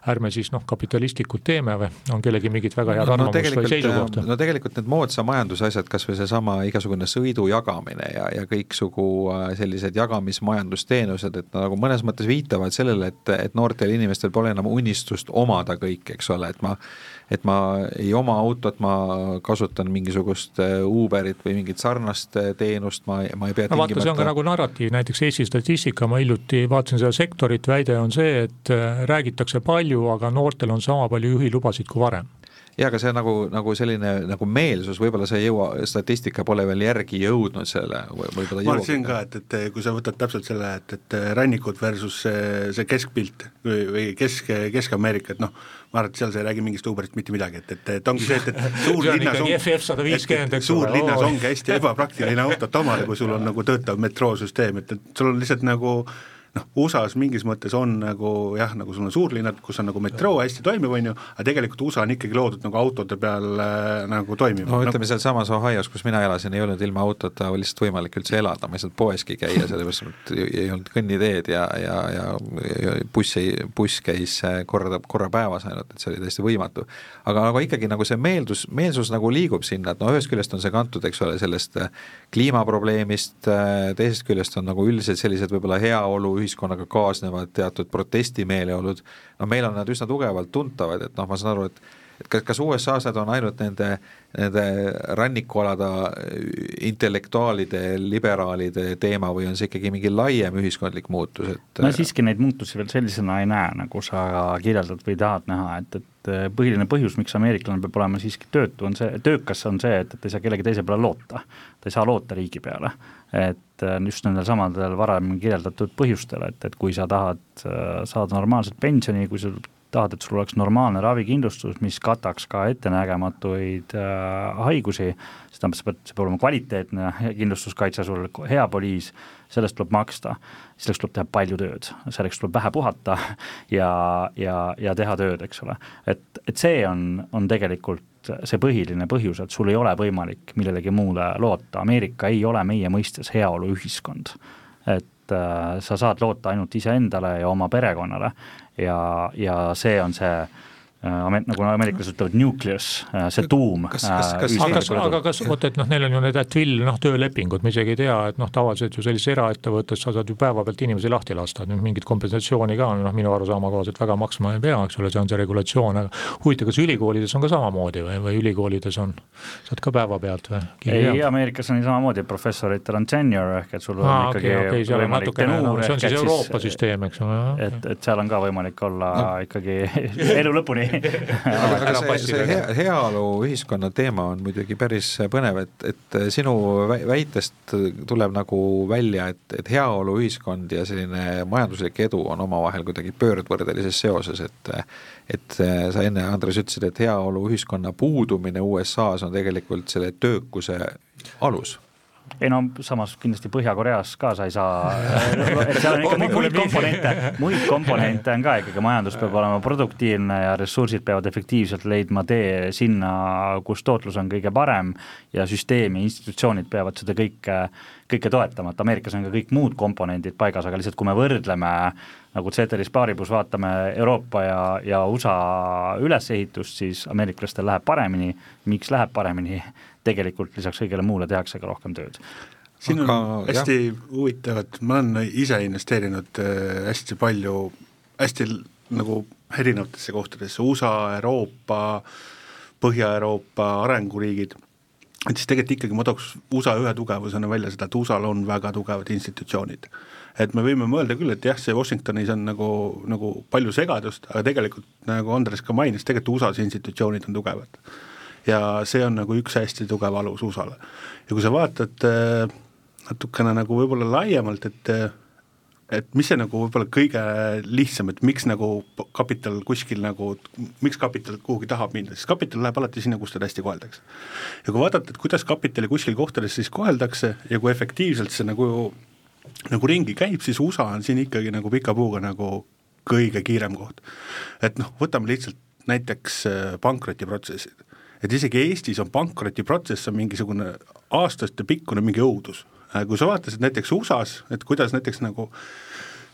ärme siis noh, kapitalistlikult teeme või on kellelgi mingit väga head no, arvamust no, või seisukohta? no tegelikult need moodsa majanduse asjad, kas või seesama igasugune sõidu jagamine ja, ja kõiksugu äh, sellised jagamismajandusteenused, et nagu mõnes mõttes viitavad sellele, et, et noortel inimestel pole enam unistust omada kõike, eks ole, et ma et ma ei oma autot, ma kasutan mingisugust äh, Uberit või mingit sarnast äh, teenust, ma, ma ei pea no vaata, see on ka nagu narratiiv, näiteks Eesti statistika, ma hiljuti vaatasin seda sektorit, väide on see, et äh, räägitakse palju, aga noortel on sama palju juhilubasid kui varem jaa, aga see nagu, nagu selline nagu meelsus, võib-olla see ei jõua, statistika pole veel järgi jõudnud selle, võib-olla ma arvasin ka, et, et kui sa võtad täpselt selle, et, et rannikud versus see, see keskpilt või, või Kesk, Kesk-Ameerika, et noh, ma arvan, et seal sa ei räägi mingist Uberist mitte midagi, et, et, et ongi see, et, et suurlinnas on, et suurlinnas ongi hästi ebapraktiline autot omada, kui sul on nagu töötav metroosüsteem, et, et sul on lihtsalt nagu noh, USA-s mingis mõttes on nagu jah, nagu sul on suurlinnad, kus on nagu metroo hästi toimiv, on ju, aga tegelikult USA on ikkagi loodud nagu autode peal äh, nagu toimima. no ütleme, sealsamas Ohio's, kus mina elasin, ei olnud ilma autota lihtsalt võimalik üldse elada, ma ei saanud poeski käia, sellepärast et ei olnud kõnniteed ja, ja, ja, ja buss ei, buss käis korra, korra päevas ainult, et see oli täiesti võimatu. aga, aga ikkagi nagu see meeldus, meelsus nagu liigub sinna, et no ühest küljest on see kantud, eks ole, sellest kliimaprobleemist, teisest küljest on nagu üldiselt sellised võib-olla heaolu ühiskonnaga kaasnevad teatud protestimeeleolud, no meil on nad üsna tugevalt tuntavad, et noh, ma saan aru, et et kas, kas USA-s nad on ainult nende, nende rannikualade intellektuaalide, liberaalide teema või on see ikkagi mingi laiem ühiskondlik muutus, et ma siiski neid muutusi veel sellisena ei näe, nagu sa kirjeldad või tahad näha, et, et põhiline põhjus, miks ameeriklane peab olema siiski töötu, on see, töökas on see, et, et ei saa kellegi teise peale loota. ta ei saa loota riigi peale et äh, just nendel samadel varem kirjeldatud põhjustel, et, et kui sa tahad äh, saada normaalset pensioni, kui sa tahad, et sul oleks normaalne ravikindlustus, mis kataks ka ettenägematuid äh, haigusi, siis tähendab, sa pead, see peab olema kvaliteetne kindlustuskaitse sul, hea poliis, sellest tuleb maksta, selleks tuleb teha palju tööd, selleks tuleb vähe puhata ja, ja, ja teha tööd, eks ole. et, et see on, on tegelikult see põhiline põhjus, et sul ei ole võimalik millelegi muule loota, Ameerika ei ole meie mõistes heaoluühiskond. et äh, sa saad loota ainult iseendale ja oma perekonnale ja, ja see on see nagu ameeriklased ütlevad, nucleus, äh, see tuum. äh, aga kas, vot et noh, neil on ju need at will noh, töölepingud, me isegi ei tea, et noh, tavaliselt ju sellises eraettevõttes sa saad ju päevapealt inimesi lahti lasta, nüüd mingit kompensatsiooni ka noh, minu arusaama kohaselt väga maksma ei pea, eks ole, see on see regulatsioon, aga huvitav, kas ülikoolides on ka samamoodi või, või ülikoolides on, saad ka päevapealt või? ei, Ameerikas on samamoodi, professoritel on tenure ehk et sul on Aa, ikkagi okay, okay, võimalik tenuur no,. see on siis Euroopa süsteem, eks ole. et, et seal on ka võimalik olla no. ikkagi elu lõpuni aga, aga see, see hea, heaoluühiskonna teema on muidugi päris põnev, et, et sinu väitest tuleb nagu välja, et, et heaoluühiskond ja selline majanduslik edu on omavahel kuidagi pöördvõrdelises seoses, et et sa enne, Andres, ütlesid, et heaoluühiskonna puudumine USA-s on tegelikult selle töökuse alus ei no samas kindlasti Põhja-Koreas ka sa ei saa, seal on ikka muid komponente, muid komponente on ka ikkagi, majandus peab olema produktiivne ja ressursid peavad efektiivselt leidma tee sinna, kus tootlus on kõige parem ja süsteem ja institutsioonid peavad seda kõike, kõike toetama, et Ameerikas on ka kõik muud komponendid paigas, aga lihtsalt kui me võrdleme nagu Ceteris Paribus vaatame Euroopa ja, ja USA ülesehitust, siis ameeriklastel läheb paremini, miks läheb paremini, tegelikult lisaks kõigele muule tehakse ka rohkem tööd. siin on Aga, hästi huvitavad, ma olen ise investeerinud äh, hästi palju, hästi nagu erinevatesse kohtadesse, USA, Euroopa, Põhja-Euroopa arenguriigid, et siis tegelikult ikkagi ma tooks USA ühe tugevusena välja seda, et USA-l on väga tugevad institutsioonid. Et me võime mõelda küll, et jah, see Washingtonis on nagu, nagu palju segadust, aga tegelikult nagu Andres ka mainis, tegelikult USA-s institutsioonid on tugevad ja see on nagu üks hästi tugev alus USA-le. ja kui sa vaatad äh, natukene nagu võib-olla laiemalt, et äh, et mis see nagu võib-olla kõige lihtsam, et miks nagu kapital kuskil nagu, miks kapital kuhugi tahab minna, siis kapital läheb alati sinna, kus teda hästi koheldakse. ja kui vaadata, et kuidas kapitali kuskil kohtades siis koheldakse ja kui efektiivselt see nagu, nagu ringi käib, siis USA on siin ikkagi nagu pika puuga nagu kõige kiirem koht. et noh, võtame lihtsalt näiteks äh, pankrotiprotsessid et isegi Eestis on pankrotiprotsess on mingisugune aastatepikkune mingi õudus. Äh, kui sa vaatasid näiteks USA-s, et kuidas näiteks nagu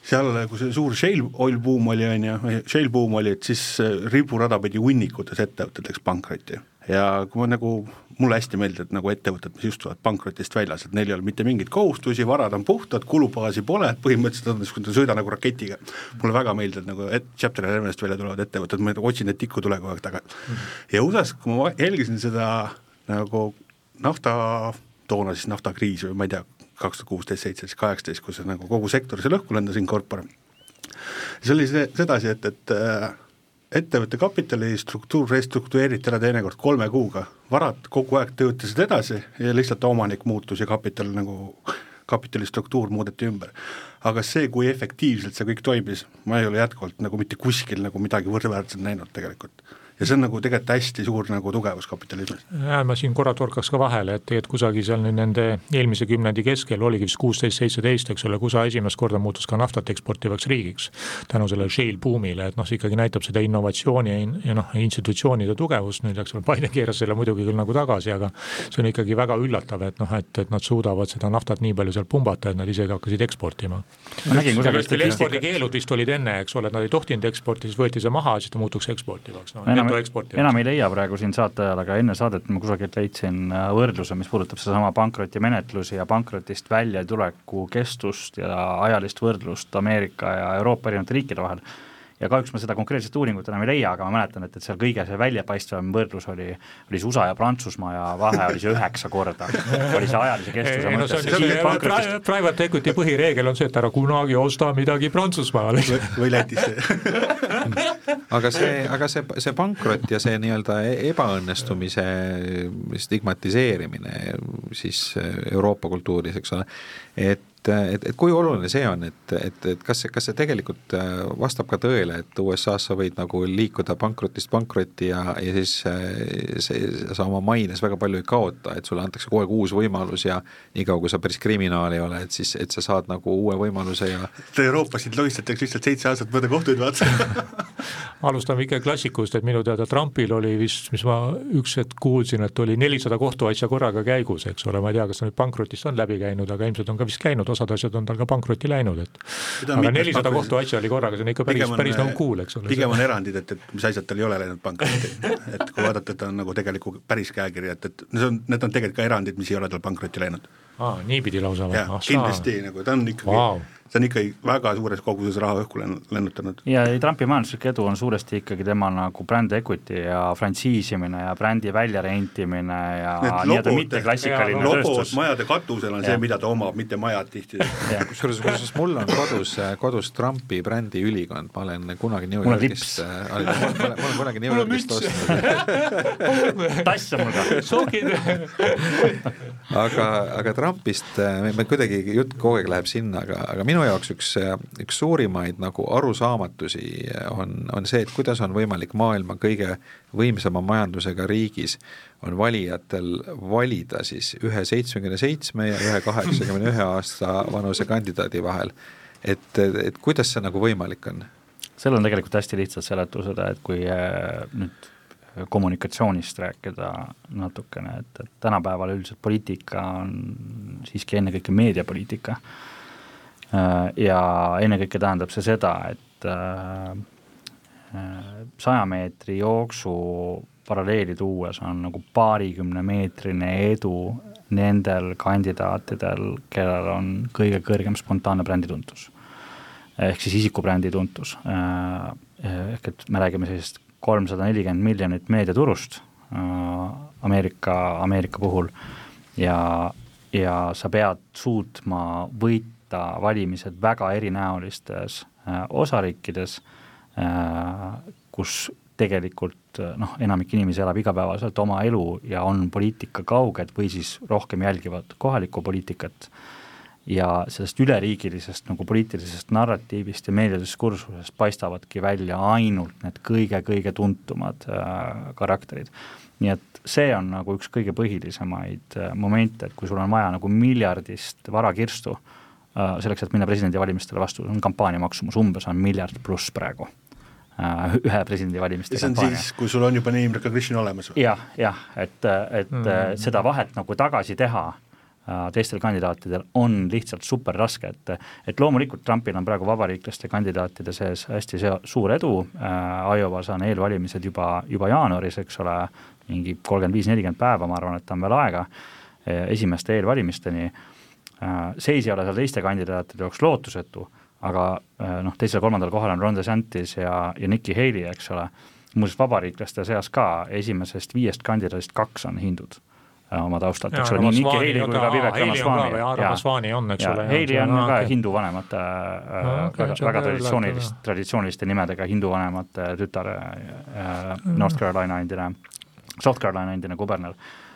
seal, kui see suur shale oil buum oli, on ju, shale buum oli, et siis äh, riburada pidi hunnikutes ettevõtted läks pankrotti ja kui ma nagu, mulle hästi meeldivad nagu ettevõtted, mis istuvad pankrotist väljas, et neil ei ole mitte mingeid kohustusi, varad on puhtad, kulubaasi pole, põhimõtteliselt on niisugune sõida nagu raketiga. mulle väga meeldivad nagu et chapter eleven'ist välja tulevad ettevõtted, ma otsin neid tikku tule kogu aeg taga mm. ja USA-s, kui ma jälgisin seda nagu nafta, toona siis naftakriisi või ma ei tea, kaks tuhat kuusteist, seitseteist, kaheksateist, kus nagu kogu sektor seal õhku lendas in corpore. see oli see, sedasi, et, et äh, ettevõtte kapitali struktuur restruktureeriti ära teinekord kolme kuuga, varad kogu aeg töötasid edasi ja lihtsalt omanik muutus ja kapital nagu, kapitali struktuur muudeti ümber. aga see, kui efektiivselt see kõik toimis, ma ei ole jätkuvalt nagu mitte kuskil nagu midagi võrdväärset näinud tegelikult ja see on nagu tegelikult hästi suur nagu tugevus kapitalismis. ja ma siin korra torkaks ka vahele, et tegelikult kusagil seal nüüd nende eelmise kümnendi keskel oligi vist kuusteist, seitseteist, eks ole, kus USA esimest korda muutus ka naftat eksportivaks riigiks. tänu sellele shale buumile, et noh, see ikkagi näitab seda innovatsiooni ja, noh, institutsioonide tugevust, nüüd eks ole, Biden keeras selle muidugi küll nagu tagasi, aga see on ikkagi väga üllatav, et noh, et, et nad suudavad seda naftat nii palju seal pumbata, et nad isegi hakkasid eksportima. ekspordikeelud vist olid enne, eks ole, et nad ei tohtinud eksportida, siis võeti see maha, siis ta muutuks eksportivaks no, enam, enam ei leia praegu siin saate ajal, aga enne saadet ma kusagilt leidsin äh, võrdluse, mis puudutab sedasama pankrotimenetlusi ja pankrotist väljatuleku kestust ja ajalist võrdlust Ameerika ja Euroopa erinevate riikide vahel ja kahjuks ma seda konkreetset uuringut enam ei leia, aga ma mäletan, et, et seal kõige see väljapaistvam võrdlus oli, oli see USA ja Prantsusmaa ja vahe oli see üheksa korda, oli see ajalise kestuse mõttes no,. Pankrotis... Private equity põhireegel on see, et ära kunagi osta midagi Prantsusmaal. Või Lätis. Aga see, aga see, see pankrot ja see nii-öelda e-, ebaõnnestumise stigmatiseerimine siis Euroopa kultuuris, eks ole, et et, et kui oluline see on, et, et, et kas see, kas see tegelikult äh, vastab ka tõele, et USA-s sa võid nagu liikuda pankrotist pankrotti ja, ja siis äh, see, sa oma maines väga palju ei kaota, et sulle antakse kogu aeg uus võimalus ja niikaua, kui sa päris kriminaal ei ole, et siis, et sa saad nagu uue võimaluse ja Euroopas sind lohistatakse lihtsalt seitse aastat mööda kohtuid, vaata. Alustame ikka klassikust, et minu teada Trumpil oli vist, mis ma üks hetk kuulsin, et oli nelisada kohtuasja korraga käigus, eks ole, ma ei tea, kas ta nüüd pankrotist on läbi käinud, aga ilmselt on ka vist käinud, osad asjad on tal ka pankrotti läinud, et aga nelisada kohtuasja oli korraga, see on ikka päris, päris nagu cool, eks ole. pigem on erandid, et, et mis asjad tal ei ole läinud pankrotti et kui vaadata, et ta on nagu tegeliku päris käekiri, et, et see on, need on tegelikult ka erandid, mis ei ole tal pankrotti läinud. aa, niipidi lausa või? kindlasti nagu ta on ikkagi wow see on ikkagi väga suures koguses raha õhku lennutanud. ja Trumpi majanduslik edu on suuresti ikkagi tema nagu brand equity ja frantsiisimine ja brändi väljarentimine ja nii-öelda mitteklassikaline tööstus. majade katusel on ja. see, mida ta omab, mitte majad tihti. kusjuures, kusjuures mul on kodus, kodus Trumpi brändi ülikond, ma olen kunagi New Yorgist, äh, ma olen kunagi New Yorgist ostnud. tass on mul ka. sokid aga, aga Trumpist, äh, me kuidagi jutt kogu aeg läheb sinna, aga, aga minu minu jaoks üks, üks suurimaid nagu arusaamatusi on, on see, et kuidas on võimalik maailma kõige võimsama majandusega riigis on valijatel valida siis ühe seitsmekümne seitsme ja ühe kaheksakümne ühe aasta vanuse kandidaadi vahel. et, et kuidas see nagu võimalik on? seal on tegelikult hästi lihtsad seletused, et kui äh, nüüd kommunikatsioonist rääkida natukene, et, et tänapäeval üldiselt poliitika on siiski ennekõike meediapoliitika ja ennekõike tähendab see seda, et äh, äh, saja meetri jooksu paralleeli tuues on nagu paarikümnemeetrine edu nendel kandidaatidel, kellel on kõige kõrgem spontaanne brändituntus. ehk siis isikubrändi tuntus. ehk et me räägime sellisest kolmsada nelikümmend miljonit meediaturust Ameerika, Ameerika puhul ja, ja sa pead suutma võita võita valimised väga erinäolistes äh, osariikides, äh, kus tegelikult äh, noh, enamik inimesi elab igapäevaselt oma elu ja on poliitika kauged või siis rohkem jälgivad kohalikku poliitikat ja sellest üleriigilisest nagu poliitilisest narratiivist ja meediadiskursusest paistavadki välja ainult need kõige-kõige tuntumad äh, karakterid. nii et see on nagu üks kõige põhilisemaid äh, momente, et kui sul on vaja nagu miljardist varakirstu äh, selleks, et minna presidendivalimistele vastu, on kampaania maksumus umbes on miljard pluss praegu äh, ühe presidendivalimiste kampaania. siis, kui sul on juba name recognition olemas või? jah, jah, et, et mm -hmm. seda vahet nagu tagasi teha teistel kandidaatidel on lihtsalt super raske, et et loomulikult Trumpil on praegu vabariiklaste kandidaatide sees hästi seo-, suur edu äh,, Iowas on eelvalimised juba, juba jaanuaris, eks ole, mingi kolmkümmend viis, nelikümmend päeva, ma arvan, et on veel aega esimeste eelvalimisteni äh,, Äh, seis ei ole seal teiste kandidaatide jaoks lootusetu, aga äh, noh, teisel-kolmandal kohal on Ron DeSantis ja, ja Nikki Haley, eks ole, muuseas vabariiklaste seas ka esimesest viiest kandidaadist kaks on hindud äh, oma taustalt, eks ole, nii Nikki Haley kui ka Vivek Ramaswamy. Haley on ka hindu vanemate no, okay, väga, väga traditsioonilist, traditsiooniliste nimedega hindu vanemate tütar äh,, North Carolina endine, South Carolina endine kuberner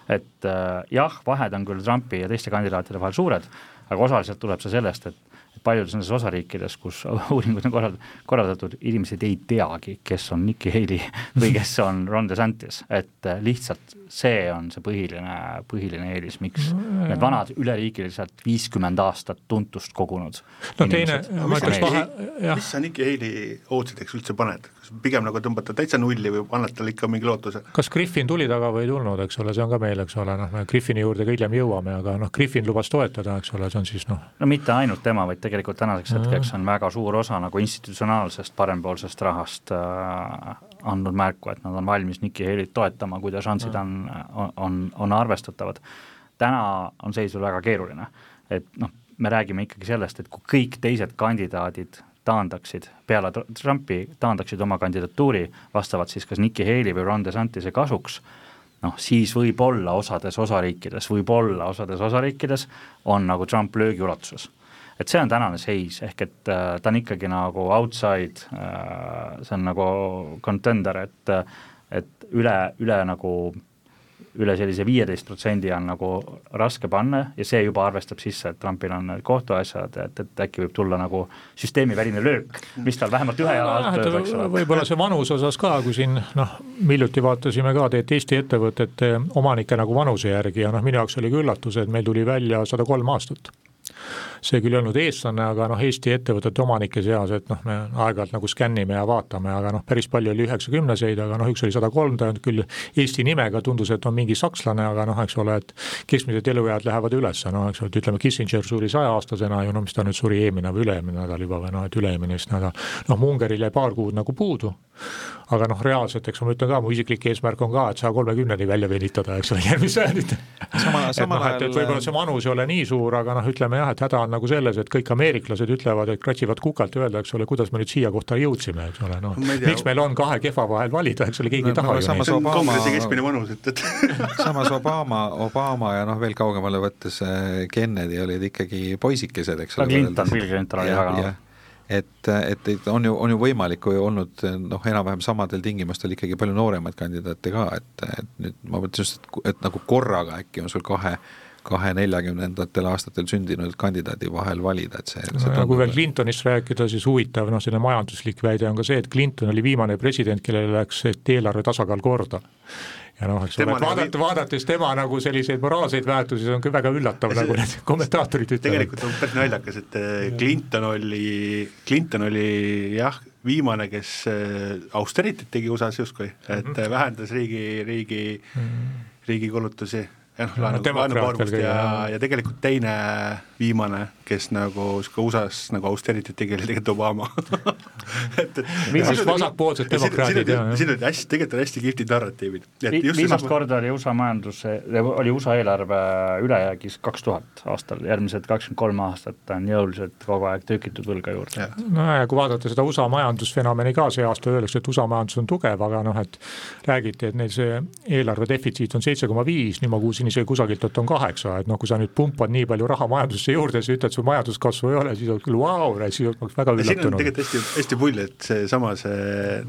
et äh, jah, vahed on küll Trumpi ja teiste kandidaatide vahel suured, aga osaliselt tuleb see sellest, et paljudes nendes osariikides, kus uuringud on korraldatud, korraldatud, inimesed ei teagi, kes on Nikki Haley või kes on Ron DeSantis, et äh, lihtsalt see on see põhiline, põhiline eelis, miks no, need vanad üleriigiliselt viiskümmend aastat tuntust kogunud no teine, ma ütleks vahe, jah. mis sa Nikki Haley ootsideks üldse paned, kas pigem nagu tõmbad ta täitsa nulli või annad talle ikka mingi lootuse? kas Griffin tuli taga või ei tulnud, eks ole, see on ka meil, eks ole, noh, me Griffini juurde ka hiljem jõuame, aga noh, Griffin lubas toetada, eks ole, see on siis noh no mitte ainult tema, vaid tegelikult tänaseks hetkeks on väga suur osa nagu institutsionaalsest parempoolsest rahast äh, andnud märku, et nad on valmis Nikki Haley't toetama, kui ta šansid on, on, on, on arvestatavad. täna on seis veel väga keeruline, et noh, me räägime ikkagi sellest, et kui kõik teised kandidaadid taandaksid, peale Trumpi taandaksid oma kandidatuuri vastavalt siis kas Nikki Haley või Ron DeSantise kasuks, noh, siis võib-olla osades osariikides, võib-olla osades osariikides on nagu Trump löögiulatuses et see on tänane seis, ehk et äh, ta on ikkagi nagu outside äh,, see on nagu contender, et et üle, üle nagu üle sellise viieteist protsendi on nagu raske panna ja see juba arvestab sisse, et Trumpil on kohtuasjad, et, et äkki võib tulla nagu süsteemiväline löök, mis tal vähemalt ühe jala alt lööb, eks ole. võib-olla see vanuse osas ka, kui siin noh, hiljuti vaatasime ka teie Eesti ettevõtete omanike nagu vanuse järgi ja noh, minu jaoks oli ka üllatus, et meil tuli välja sada kolm aastat see küll ei olnud eestlane, aga noh, Eesti ettevõtete omanike seas, et noh, me aeg-ajalt nagu skännime ja vaatame, aga noh, päris palju oli üheksakümneseid, aga noh, üks oli sada kolm, ta olnud küll Eesti nimega, tundus, et on mingi sakslane, aga noh, eks ole, et keskmised eluead lähevad üles, no eks ole, et ütleme, Kissinger suri sajaaastasena ju, no mis ta nüüd suri eelmine või üle-eelmine nädal juba või noh, et üle-eelmine vist nädal, noh, Mungeril jäi paar kuud nagu puudu, aga noh, reaalselt, eks ma ütlen ka, mu isiklik eesmärk on ka, et saja kolmekümneni välja venitada, eks ole, järgmist sajandit. samal, samal noh, ajal. et võib-olla see vanus ei ole nii suur, aga noh, ütleme jah, et häda on nagu selles, et kõik ameeriklased ütlevad, et kratsivad kukalt ja öelda, eks ole, kuidas me nüüd siia kohta jõudsime, eks ole, noh. miks meil on kahe kehva vahel valida, eks ole, keegi no, ei taha no, ju neid. see on kongresi keskmine vanus, et, et samas Obama, Obama ja noh, veel kaugemale võttes äh, Kennedy olid ikkagi poisikesed, eks ole. Clinton, Bill Clinton oli väga noor et, et, et on ju, on ju võimalik ju olnud noh, enam-vähem samadel tingimustel ikkagi palju nooremaid kandidaate ka, et, et nüüd ma mõtlen just, et, nagu korraga äkki on sul kahe kahe neljakümnendatel aastatel sündinud kandidaadi vahel valida, et see, see no, kui veel Clintonist rääkida, siis huvitav noh, selline majanduslik väide on ka see, et Clinton oli viimane president, kellele läks eelarve tasakaal korda ja noh, eks ole, vaadata, vaadates tema nagu selliseid moraalseid väärtusi, see on küll väga üllatav, nagu need kommentaatorid ütlevad. tegelikult on päris naljakas, et eh, Clinton oli, Clinton oli jah, viimane, kes eh, austerity't tegi USA-s justkui, et mm -hmm. vähendas riigi, riigi mm, -hmm. riigi kulutusi ja noh, laenu, laenukoormust ja, ja tegelikult teine viimane, kes nagu ka USA-s nagu austerity't tegi, oli tegelikult Obama et, et viimased vasakpoolsed demokraadid ja siin olid hästi, tegelikult on hästi kihvtid narratiivid. viimast korda oli USA majandus, oli USA eelarve ülejäägis kaks tuhat aastal, järgmised kakskümmend kolm aastat on jõuliselt kogu aeg tükitud võlga juurde. no ja kui vaadata seda USA majandusfenomeni ka see aasta, öeldakse, et USA majandus on tugev, aga noh, et räägiti, et neil see eelarve defitsiit on seitse koma viis, nüüd ma kuulsin isegi kusagilt, et on kaheksa, et noh, kui sa nüüd pumpad nii palju raha majandusse juurde, siis ütled, sul majanduskasvu ei ole, siis oleks küll vau siis oleks väga üllatunud. siin on tegelikult hästi, hästi pull, et seesama see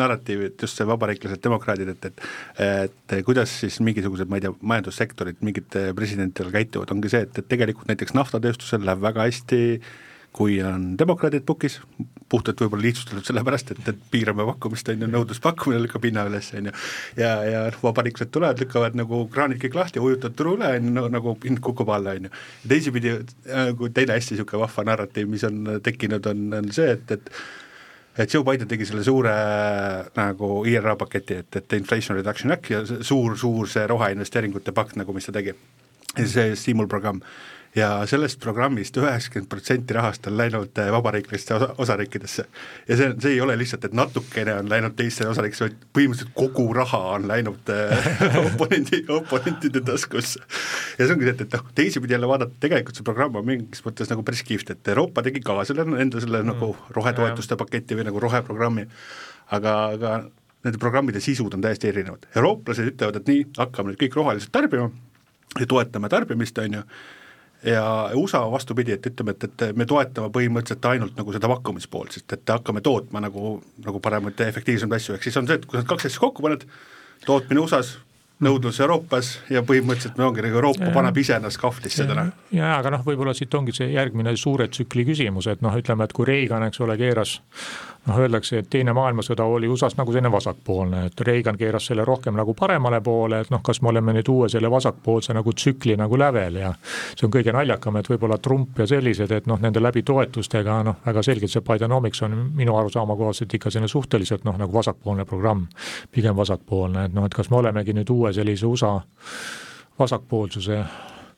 narratiiv, et just see vabariiklased, demokraadid, et, et et kuidas siis mingisugused, ma ei tea, majandussektorid mingite presidentidel käituvad, ongi see, et, et tegelikult näiteks naftatööstusel läheb väga hästi kui on demokraadid pukis, puhtalt võib-olla lihtsustatud sellepärast, et, et piirame pakkumist, on ju, nõudluspakkumine lükkab hinna üles, on ju, ja, ja vabariiklased tulevad, lükkavad nagu kraanid kõik lahti, ujutavad turu üle, on ju, nagu hind kukub alla, on ju. teisipidi nagu teine hästi niisugune vahva narratiiv, mis on tekkinud, on, on see, et, et et Joe Biden tegi selle suure nagu IRA paketi, et, et Inflation Reduction Act ja suur, suur see roheinvesteeringute pakt nagu, mis ta tegi, see stiimulprogramm ja sellest programmist üheksakümmend protsenti rahast on läinud äh, vabariiklastesse osa, osariikidesse. ja see, see ei ole lihtsalt, et natukene on läinud teistesse osariikidesse, vaid põhimõtteliselt kogu raha on läinud äh, oponendi, oponentide taskusse. ja see ongi see, et, et noh, teisipidi jälle vaadata, tegelikult see programm on mingis mõttes nagu päris kihvt, et Euroopa tegi ka selle, enda selle mm. nagu rohetoetuste paketi või nagu roheprogrammi, aga, aga nende programmide sisud on täiesti erinevad, eurooplased ütlevad, et nii, hakkame nüüd kõik roheliselt tarbima ja toetame tarbimist, on ju ja USA vastupidi, et ütleme, et, et me toetame põhimõtteliselt ainult nagu seda pakkumispoolt, sest et hakkame tootma nagu, nagu paremaid ja efektiivsemaid asju, ehk siis on see, et kui sa kaks asja kokku paned, tootmine USA-s, nõudlus Euroopas ja põhimõtteliselt me ongi nagu Euroopa paneb ise ennast kahvlisse täna. ja, aga noh, võib-olla siit ongi see järgmine suure tsükli küsimus, et noh, ütleme, et kui Reagan, eks ole, keeras noh, öeldakse, et Teine maailmasõda oli USA-s nagu selline vasakpoolne, et Reagan keeras selle rohkem nagu paremale poole, et noh, kas me oleme nüüd uue selle vasakpoolse nagu tsükli nagu lävel ja see on kõige naljakam, et võib-olla Trump ja sellised, et noh, nende läbi toetustega noh, väga selgelt see Bidenomics on minu arusaama kohaselt ikka selline suhteliselt noh, nagu vasakpoolne programm, pigem vasakpoolne, et noh, et kas me olemegi nüüd uue sellise USA vasakpoolsuse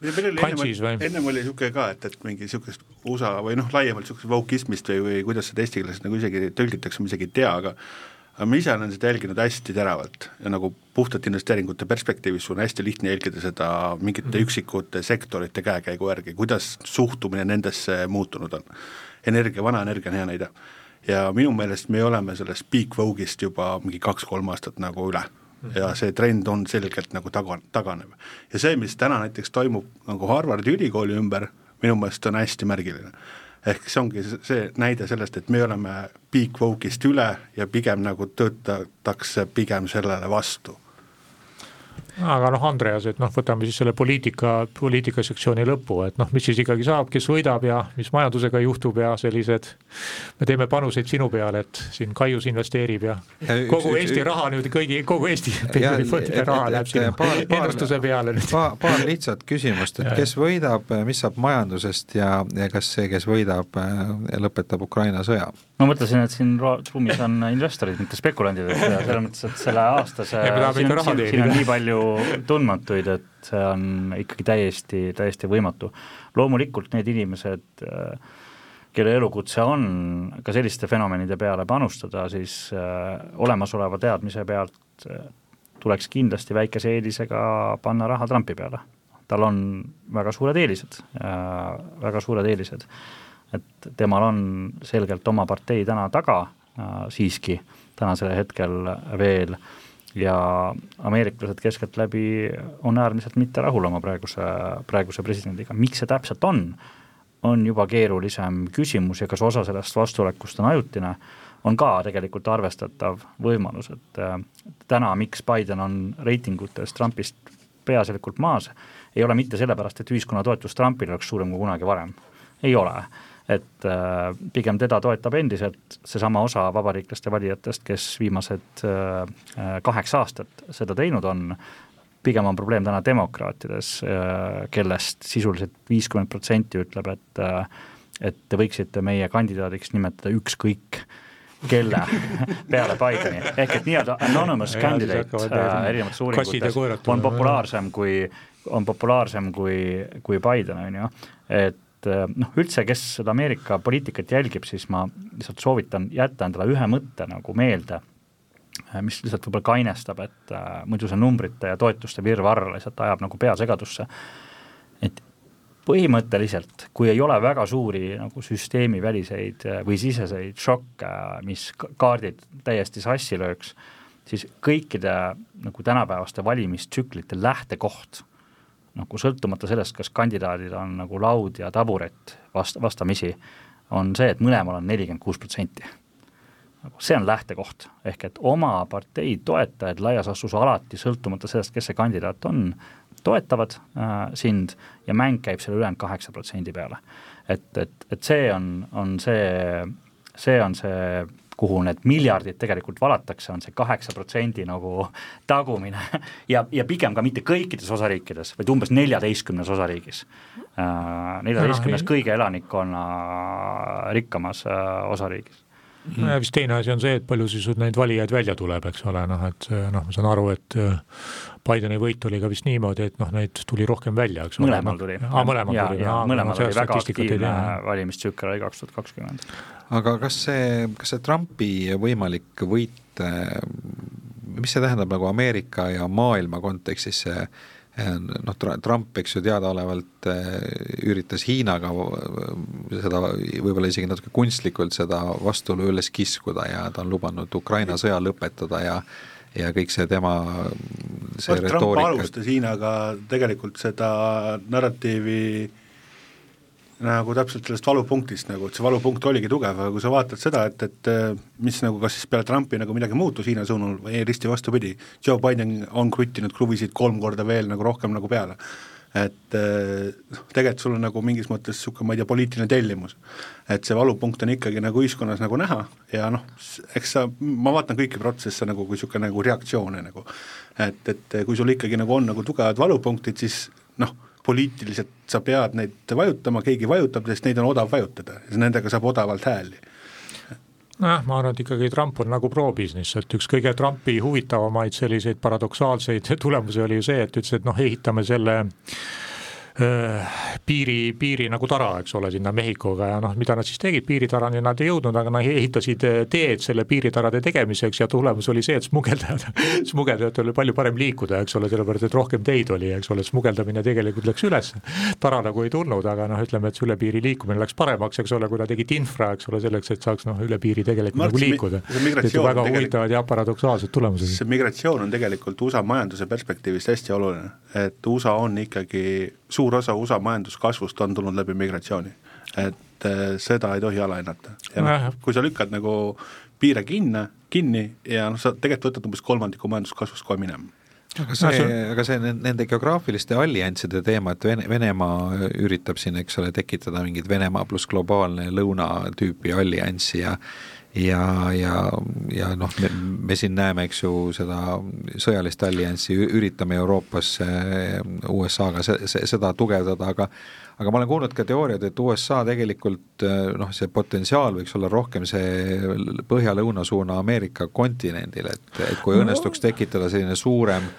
kantsis või? ennem oli niisugune ka, et, et mingi niisugust USA või noh, laiemalt niisugust voukismist või, või kuidas seda eesti keeles nagu isegi tõlgitakse, ma isegi ei tea, aga aga ma ise olen seda jälginud hästi teravalt ja nagu puhtalt investeeringute perspektiivis sul on hästi lihtne jälgida seda mingite mm. üksikute sektorite käekäigu järgi, kuidas suhtumine nendesse muutunud on. energia, vana energia on hea näide. ja minu meelest me oleme sellest peak vogue'ist juba mingi kaks-kolm aastat nagu üle ja see trend on selgelt nagu taga, taganev. ja see, mis täna näiteks toimub nagu Harvardi ülikooli ümber, minu meelest on hästi märgiline. ehk see ongi see näide sellest, et me oleme peak woke'ist üle ja pigem nagu töötatakse pigem sellele vastu aga noh, Andreas, et noh, võtame siis selle poliitika, poliitikasektsiooni lõppu, et noh, mis siis ikkagi saab, kes võidab ja mis majandusega juhtub ja sellised. me teeme panuseid sinu peale, et siin Kaius investeerib ja, ja üks, kogu üks, Eesti üks, raha nüüd kõigi, kogu Eesti pensionifondide raha läheb sinna ennustuse peale nüüd. paar, paar lihtsat küsimust, et kes võidab, mis saab majandusest ja, ja kas see, kes võidab, lõpetab Ukraina sõja? Ma mõtlesin, et siin ruumis on investorid, mitte spekulandid, et selles mõttes, et selle aastase siin, siin, siin on nii palju tundmatuid, et see on ikkagi täiesti, täiesti võimatu. loomulikult need inimesed, kelle elukutse on ka selliste fenomenide peale panustada, siis äh, olemasoleva teadmise pealt äh, tuleks kindlasti väikese eelisega panna raha Trumpi peale. tal on väga suured eelised, äh, väga suured eelised et temal on selgelt oma partei täna taga äh, siiski tänasel hetkel veel. Ja ameeriklased keskeltläbi on äärmiselt mitte rahul oma praeguse, praeguse presidendiga, miks see täpselt on, on juba keerulisem küsimus ja kas osa sellest vastuolekust on ajutine, on ka tegelikult arvestatav võimalus, et äh, täna, miks Biden on reitingutes Trumpist peaasjalikult maas, ei ole mitte sellepärast, et ühiskonna toetus Trumpile oleks suurem kui kunagi varem, ei ole et äh, pigem teda toetab endiselt seesama osa vabariiklaste valijatest, kes viimased äh, äh, kaheksa aastat seda teinud on, pigem on probleem täna demokraatides, kellest sisuliselt viiskümmend protsenti ütleb, et et te võiksite meie kandidaadiks nimetada ükskõik kelle peale Bideni, ehk et nii-öelda anonymous candidate äh, erinevates uuringutes on populaarsem kui, on populaarsem kui, kui Biden, on ju, et et eh, noh, üldse, kes seda Ameerika poliitikat jälgib, siis ma lihtsalt soovitan jätta endale ühe mõtte nagu meelde, eh, mis lihtsalt võib-olla kainestab, et äh, muidu see numbrite ja toetuste virvarr lihtsalt ajab nagu pea segadusse. et põhimõtteliselt, kui ei ole väga suuri nagu süsteemiväliseid või siseseid šokke, mis kaardid täiesti sassi lööks, siis kõikide nagu tänapäevaste valimistsüklite lähtekoht nagu sõltumata sellest, kas kandidaadil on nagu laud ja taburet vast-, vastamisi, on see, et mõlemal on nelikümmend kuus protsenti. nagu see on lähtekoht, ehk et oma partei toetajad laias laastus alati, sõltumata sellest, kes see kandidaat on, toetavad äh, sind ja mäng käib selle ülejäänud kaheksa protsendi peale. et, et, et see on, on see, see on see kuhu need miljardid tegelikult valatakse, on see kaheksa protsendi nagu tagumine. Ja, ja pigem ka mitte kõikides osariikides, vaid umbes neljateistkümnes osariigis. Äh, neljateistkümnes kõige elanikkonna rikkamas äh, osariigis no ja vist teine asi on see, et palju siis neid valijaid välja tuleb, eks ole, noh et noh, ma saan aru, et äh, Bideni võit oli ka vist niimoodi, et noh, neid tuli rohkem välja, eks ole. mõlemal tuli. aa, mõlemal tuli. mõlemal oli väga aktiivne valimistsükkel oli kaks tuhat kakskümmend aga kas see, kas see Trumpi võimalik võit, mis see tähendab nagu Ameerika ja maailma kontekstis, see noh, Trump, eks ju, teadaolevalt eh, üritas Hiinaga seda võib-olla isegi natuke kunstlikult seda vastuolu üles kiskuda ja ta on lubanud Ukraina sõja lõpetada ja ja kõik see tema see retoorika Trump alustas Hiinaga tegelikult seda narratiivi nagu täpselt sellest valupunktist nagu, et see valupunkt oligi tugev, aga kui sa vaatad seda, et, et äh, mis nagu kas siis peale Trumpi nagu midagi muutus Hiina suunal või risti vastupidi, Joe Biden on kruttinud kruvisid kolm korda veel nagu rohkem nagu peale. et äh, noh, tegelikult sul on nagu mingis mõttes niisugune, ma ei tea, poliitiline tellimus. et see valupunkt on ikkagi nagu ühiskonnas nagu näha ja noh, eks sa, ma vaatan kõiki protsesse nagu kui niisugune nagu reaktsioone nagu, et, et kui sul ikkagi nagu on nagu tugevad valupunktid, siis noh poliitiliselt sa pead neid vajutama, keegi vajutab, sest neid on odav vajutada nendega saab odavalt hääli. Nojah, ma arvan, et ikkagi Trump on nagu pro-business, et üks kõige Trumpi huvitavamaid selliseid paradoksaalseid tulemusi oli ju see, et ütles, et noh, ehitame selle Äh, piiri, piiri nagu tara, eks ole, sinna Mehhikoga ja noh, mida nad siis tegid, piiritarani nad ei jõudnud, aga nad ehitasid äh, teed selle piiritarade tegemiseks ja tulemus oli see, et smugeldajad, smugeldajatel oli palju parem liikuda, eks ole, sellepärast et rohkem teid oli, eks ole, smugeldamine tegelikult läks üles. tara nagu ei tulnud, aga noh, ütleme, et see üle piiri liikumine läks paremaks, eks ole, kui nad tegid infra, eks ole, selleks, et saaks noh, üle piiri tegelikult Marts, nagu liikuda. väga huvitavad ja paradoksaalsed tulemused. see migratsioon on tegelikult USA majanduse perspektiivist hästi oluline, et USA on ikkagi suur osa USA majanduskasvust on tulnud läbi migratsiooni. et äh, seda ei tohi alahinnata. Ja noh, kui sa lükkad nagu piire kinni, kinni ja noh, sa tegelikult võtad umbes kolmandiku majanduskasvust kohe minema. Aga see, aga see nende geograafiliste allianside teema, et Vene, Venemaa üritab siin, eks ole, tekitada mingit Venemaa pluss globaalne lõuna tüüpi allianssi ja ja, ja, ja noh, me, me siin näeme, eks ju, seda sõjalist allianssi, üritame Euroopas USA-ga se, se, seda tugevdada, aga aga ma olen kuulnud ka teooriaid, et USA tegelikult noh, see potentsiaal võiks olla rohkem see põhja-lõuna suuna Ameerika kontinendil, et, et kui õnnestuks tekitada selline suurem,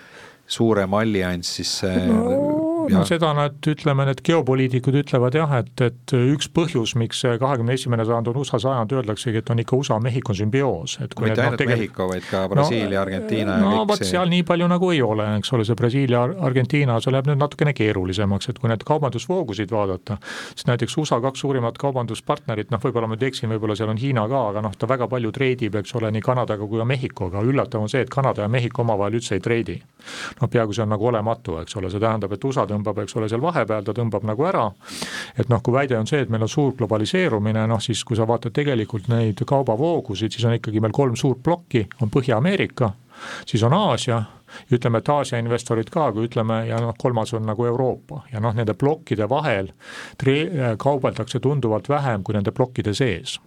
suurem allianss, siis see no no seda nad, ütleme, need geopoliitikud ütlevad jah, et, et üks põhjus, miks see kahekümne esimene sajand on USA sajand, öeldaksegi, et on ikka USA-Mehhiko sümbioos, et mitte ainult no, Mehhiko, vaid ka Brasiilia no,, Argentiina no vot see... seal nii palju nagu ei ole, eks ole, see Brasiilia, Argentiina, see läheb nüüd natukene keerulisemaks, et kui need kaubandusvoogusid vaadata, siis näiteks USA kaks suurimat kaubanduspartnerit, noh, võib-olla ma nüüd eksin, võib-olla seal on Hiina ka, aga noh, ta väga palju treidib, eks ole, nii Kanadaga kui ka Mehhikoga, üllatav on see, et Kanada ja Mehhiko omavahel üldse ei treidi. noh, peaaegu see on nagu olematu, eks ole, see tähendab, et USA tõmbab, eks ole, seal vahepeal, ta tõmbab nagu ära, et noh, kui väide on see, et meil on suur globaliseerumine, noh siis kui sa vaatad tegelikult neid kaubavoogusid, siis on ikkagi meil kolm suurt plokki, on Põhja-Ameerika, siis on Aasia, ütleme, et Aasia investorid ka, kui ütleme, ja noh, kolmas on nagu Euroopa. Ja noh, nende plokkide vahel tre-, kaubeldakse tunduvalt vähem kui nende plokkide sees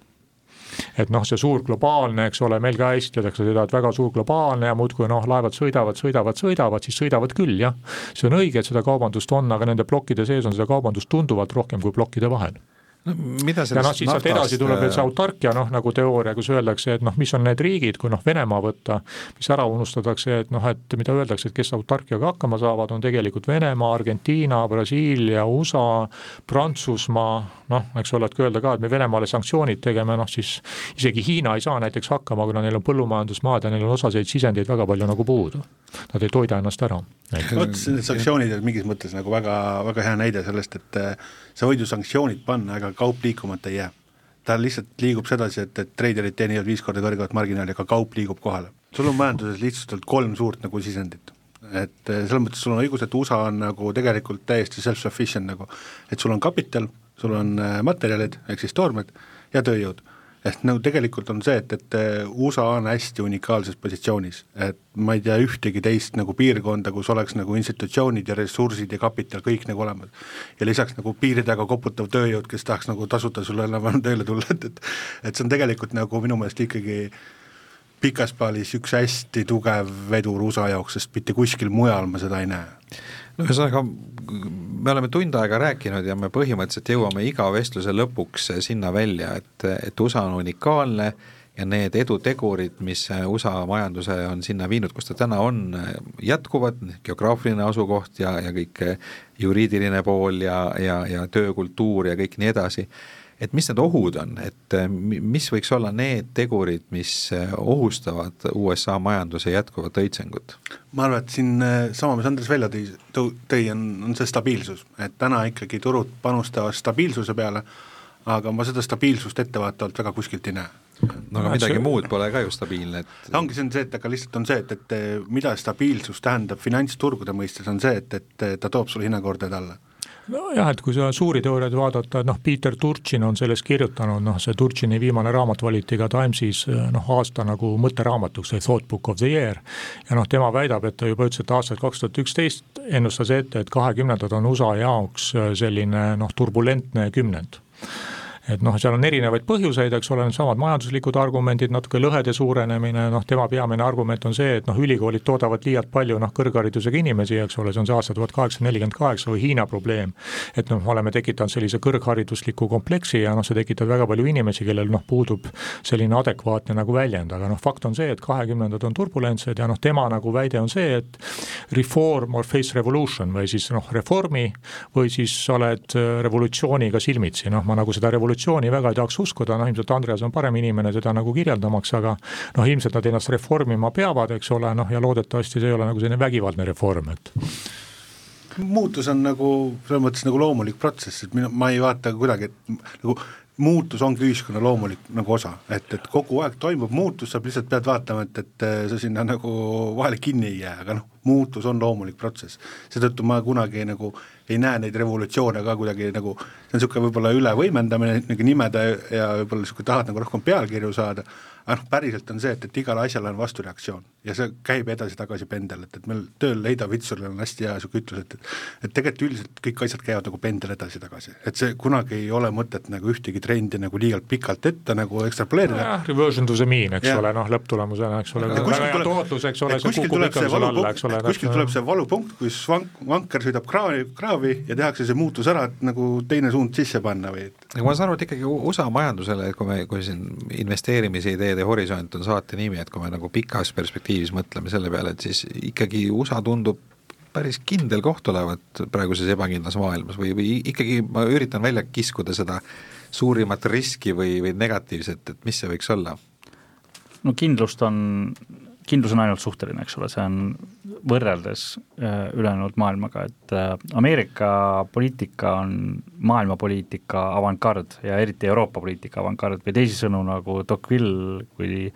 et noh, see suur globaalne, eks ole, meil ka esitletakse seda, et väga suur globaalne ja muudkui noh, laevad sõidavad, sõidavad, sõidavad, siis sõidavad küll, jah. see on õige, et seda kaubandust on, aga nende plokkide sees on seda kaubandust tunduvalt rohkem kui plokkide vahel no mida ja noh, siis sealt edasi tuleb veel see autarkia noh, nagu teooria, kus öeldakse, et noh, mis on need riigid, kui noh, Venemaa võtta, mis ära unustatakse, et noh, et mida öeldakse, et kes autarkiaga hakkama saavad, on tegelikult Venemaa, Argentiina, Brasiilia, USA, Prantsusmaa, noh, eks ole, et kui öelda ka, et me Venemaale sanktsioonid tegeme, noh siis isegi Hiina ei saa näiteks hakkama, kuna neil on põllumajandusmaad ja neil on osaseid sisendeid väga palju nagu puudu. Nad ei toida ennast ära. vot, sanktsioonid on mingis mõttes nagu väga, väga hea näide sellest, et sa võid ju sanktsioonid panna, ega kaup liikumata ei jää. ta lihtsalt liigub sedasi, et, et treiderid teenivad viis korda kõrgemat marginaali, aga kaup liigub kohale. sul on majanduses lihtsustatult kolm suurt nagu sisendit et selles mõttes sul on õigus, et USA on nagu tegelikult täiesti self-sufficient nagu, et sul on kapital, sul on äh, materjalid, ehk siis toormed ja tööjõud. Ehk nagu tegelikult on see, et, et äh, USA on hästi unikaalses positsioonis, et ma ei tea ühtegi teist nagu piirkonda, kus oleks nagu institutsioonid ja ressursid ja kapital kõik nagu olemas. ja lisaks nagu piiri taga koputav tööjõud, kes tahaks nagu tasuta sulle enam-vähem tööle tulla, et, et et see on tegelikult nagu minu meelest ikkagi pikas plaanis üks hästi tugev vedur USA jaoks, sest mitte kuskil mujal ma seda ei näe no ühesõnaga, me oleme tund aega rääkinud ja me põhimõtteliselt jõuame iga vestluse lõpuks sinna välja, et, et USA on unikaalne ja need edutegurid, mis USA majanduse on sinna viinud, kus ta täna on, jätkuvad, geograafiline asukoht ja, ja kõik juriidiline pool ja, ja, ja töökultuur ja kõik nii edasi et mis need ohud on, et äh, mis võiks olla need tegurid, mis äh, ohustavad USA majanduse jätkuvat õitsengut? ma arvan, et siin äh, sama, mis Andres välja tõi, tõi, on, on see stabiilsus, et täna ikkagi turud panustavad stabiilsuse peale, aga ma seda stabiilsust ettevaatavalt väga kuskilt ei näe. No aga midagi see... muud pole ka ju stabiilne, et ongi, see on see, et aga lihtsalt on see, et, et mida stabiilsus tähendab finantsturgude mõistes, on see, et, et ta toob sulle hinnakordajad alla nojah, et kui sa suuri teooriaid vaadata, et noh, Peter Turchin on sellest kirjutanud, noh see Turchini viimane raamat valiti ka Timesis noh, aasta nagu mõtteraamatuks, see Thought Book of the Year. ja noh, tema väidab, et ta juba ütles, et aastal kaks tuhat üksteist ennustas ette, et kahekümnendad on USA jaoks selline noh, turbulentne kümnend et noh, seal on erinevaid põhjuseid, eks ole, needsamad majanduslikud argumendid, natuke lõhede suurenemine, noh tema peamine argument on see, et noh, ülikoolid toodavad liialt palju noh, kõrgharidusega inimesi, eks ole, see on see aasta tuhat kaheksasada nelikümmend kaheksa või Hiina probleem. et noh, oleme tekitanud sellise kõrgharidusliku kompleksi ja noh, see tekitab väga palju inimesi, kellel noh, puudub selline adekvaatne nagu väljend, aga noh, fakt on see, et kahekümnendad on turbulentsed ja noh, tema nagu väide on see, et reform or face revolution või siis noh, reformi või siis sa oled revolutsiooniga silmitsi, noh ma nagu seda revolutsiooni revolutsiooni väga ei tahaks uskuda, noh ilmselt Andreas on parem inimene seda nagu kirjeldamaks, aga noh, ilmselt nad ennast reformima peavad, eks ole, noh ja loodetavasti see ei ole nagu selline vägivaldne reform, et muutus on nagu selles mõttes nagu loomulik protsess, et mina, ma ei vaata kuidagi, et nagu muutus ongi ühiskonna loomulik nagu osa, et, et kogu aeg toimub muutus, sa lihtsalt pead vaatama, et, et sa sinna nagu vahele kinni ei jää, aga noh, muutus on loomulik protsess. seetõttu ma kunagi nagu ei näe neid revolutsioone ka kuidagi nagu, see on niisugune võib-olla ülevõimendamine nagu nimede ja võib-olla niisugune tahad nagu rohkem pealkirju saada, aga noh, päriselt on see, et, et igale asjale on vastureaktsioon ja see käib edasi-tagasi pendel, et, et meil tööl Heida Vitsuril on hästi hea niisugune ütlus, et et et tegelikult üldiselt kõik asjad käivad nagu pendel edasi-tagasi, et see kunagi ei ole mõtet nagu ühtegi trendi nagu liialt pikalt ette nagu ekstrapoleerida no,. Reversion to the mean, eks ja. ole, noh lõpptulemusena, eks ole, väga hea tootlus, eks ole, see kukub ikka sulle alla, eks ole. kuskilt tuleb see valupunkt, kus vank, vanker sõidab kraavi, kraavi ja tehakse see muutus ära, et nagu teine suund sisse panna või aga ma saan aru, et ikkagi USA majandusele, kui me, kui siin investeerimisideede horisont on saate nimi, et kui me nagu pikas perspektiivis mõtleme selle peale, et siis ikkagi USA tundub päris kindel koht olevat praeguses ebakindlas maailmas või, või ikkagi ma üritan välja kiskuda seda suurimat riski või, või negatiivset, et mis see võiks olla? no kindlust on kindlus on ainult suhteline, eks ole, see on võrreldes äh, ülejäänud maailmaga, et äh, Ameerika poliitika on maailmapoliitika avangard ja eriti Euroopa poliitika avangard või teisisõnu, nagu Tocqueville, kui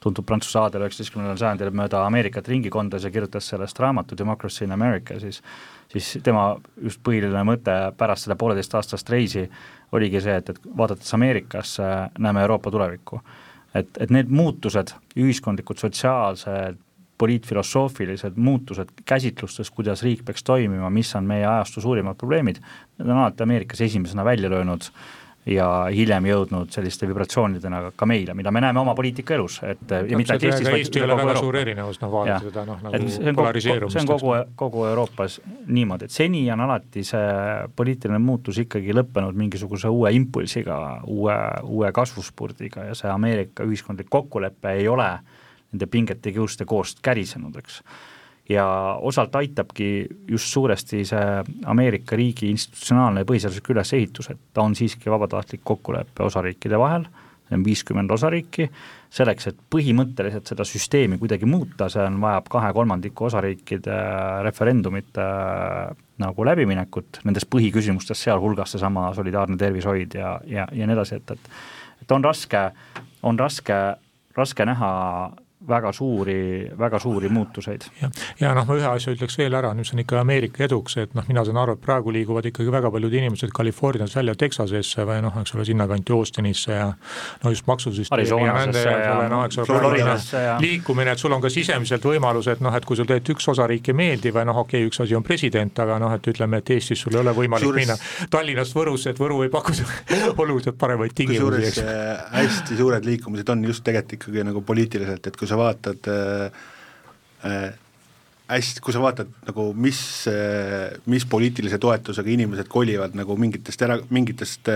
tuntud prantsuse aadel üheksateistkümnendal sajandil mööda Ameerikat ringi kondas ja kirjutas sellest raamatu Democracy in America, siis siis tema just põhiline mõte pärast seda pooleteistaastast reisi oligi see, et, et vaadates Ameerikasse, näeme Euroopa tulevikku et, et need muutused, ühiskondlikud, sotsiaalsed, poliitfilosoofilised muutused käsitlustes, kuidas riik peaks toimima, mis on meie ajastu suurimad probleemid, need on alati Ameerikas esimesena välja löönud ja hiljem jõudnud selliste vibratsioonidena ka meile, mida me näeme oma poliitikaelus, et ja mitte ainult Eestis, vaid Eesti ei ole väga suur erinevus, noh vaadata seda noh, nagu polariseerumist. see on kogu, kogu Euroopas niimoodi, et seni on alati see poliitiline muutus ikkagi lõppenud mingisuguse uue impulsiga, uue, uue kasvuspurdiga ja see Ameerika ühiskondlik kokkulepe ei ole nende pingete kiuste koost kärisenud, eks ja osalt aitabki just suuresti see Ameerika riigi institutsionaalne põhiseaduslik ülesehitus, et ta on siiski vabatahtlik kokkulepe osariikide vahel, see on viiskümmend osariiki, selleks, et põhimõtteliselt seda süsteemi kuidagi muuta, see on, vajab kahe kolmandiku osariikide referendumite nagu läbiminekut nendes põhiküsimustes, sealhulgas seesama solidaarne tervishoid ja, ja, ja nii edasi, et, et et on raske, on raske, raske näha väga suuri, väga suuri muutuseid. ja, ja noh, ma ühe asja ütleks veel ära, mis on ikka Ameerika eduks, et noh, mina saan aru, et praegu liiguvad ikkagi väga paljud inimesed Californiast välja Texasesse või noh, eks ole, sinnakanti Austinisse ja no just maksusüsteemi ja nende ja, ja noh, eks ole, liikumine, et sul on ka sisemiselt võimalus, et noh, et kui sul tegelikult üks osariik ei meeldi või noh, okei okay,, üks asi on president, aga noh, et ütleme, et Eestis sul ei ole võimalik Suures... minna Tallinnast Võrusse, et Võru ei paku oluliselt paremaid tingimusi, eks. hästi suured liikumised on just tegelikult ikkagi nagu poliitiliselt, et kui sa vaatad äh, äh, hästi, kui sa vaatad nagu mis äh,, mis poliitilise toetusega inimesed kolivad nagu mingitest era-, mingitest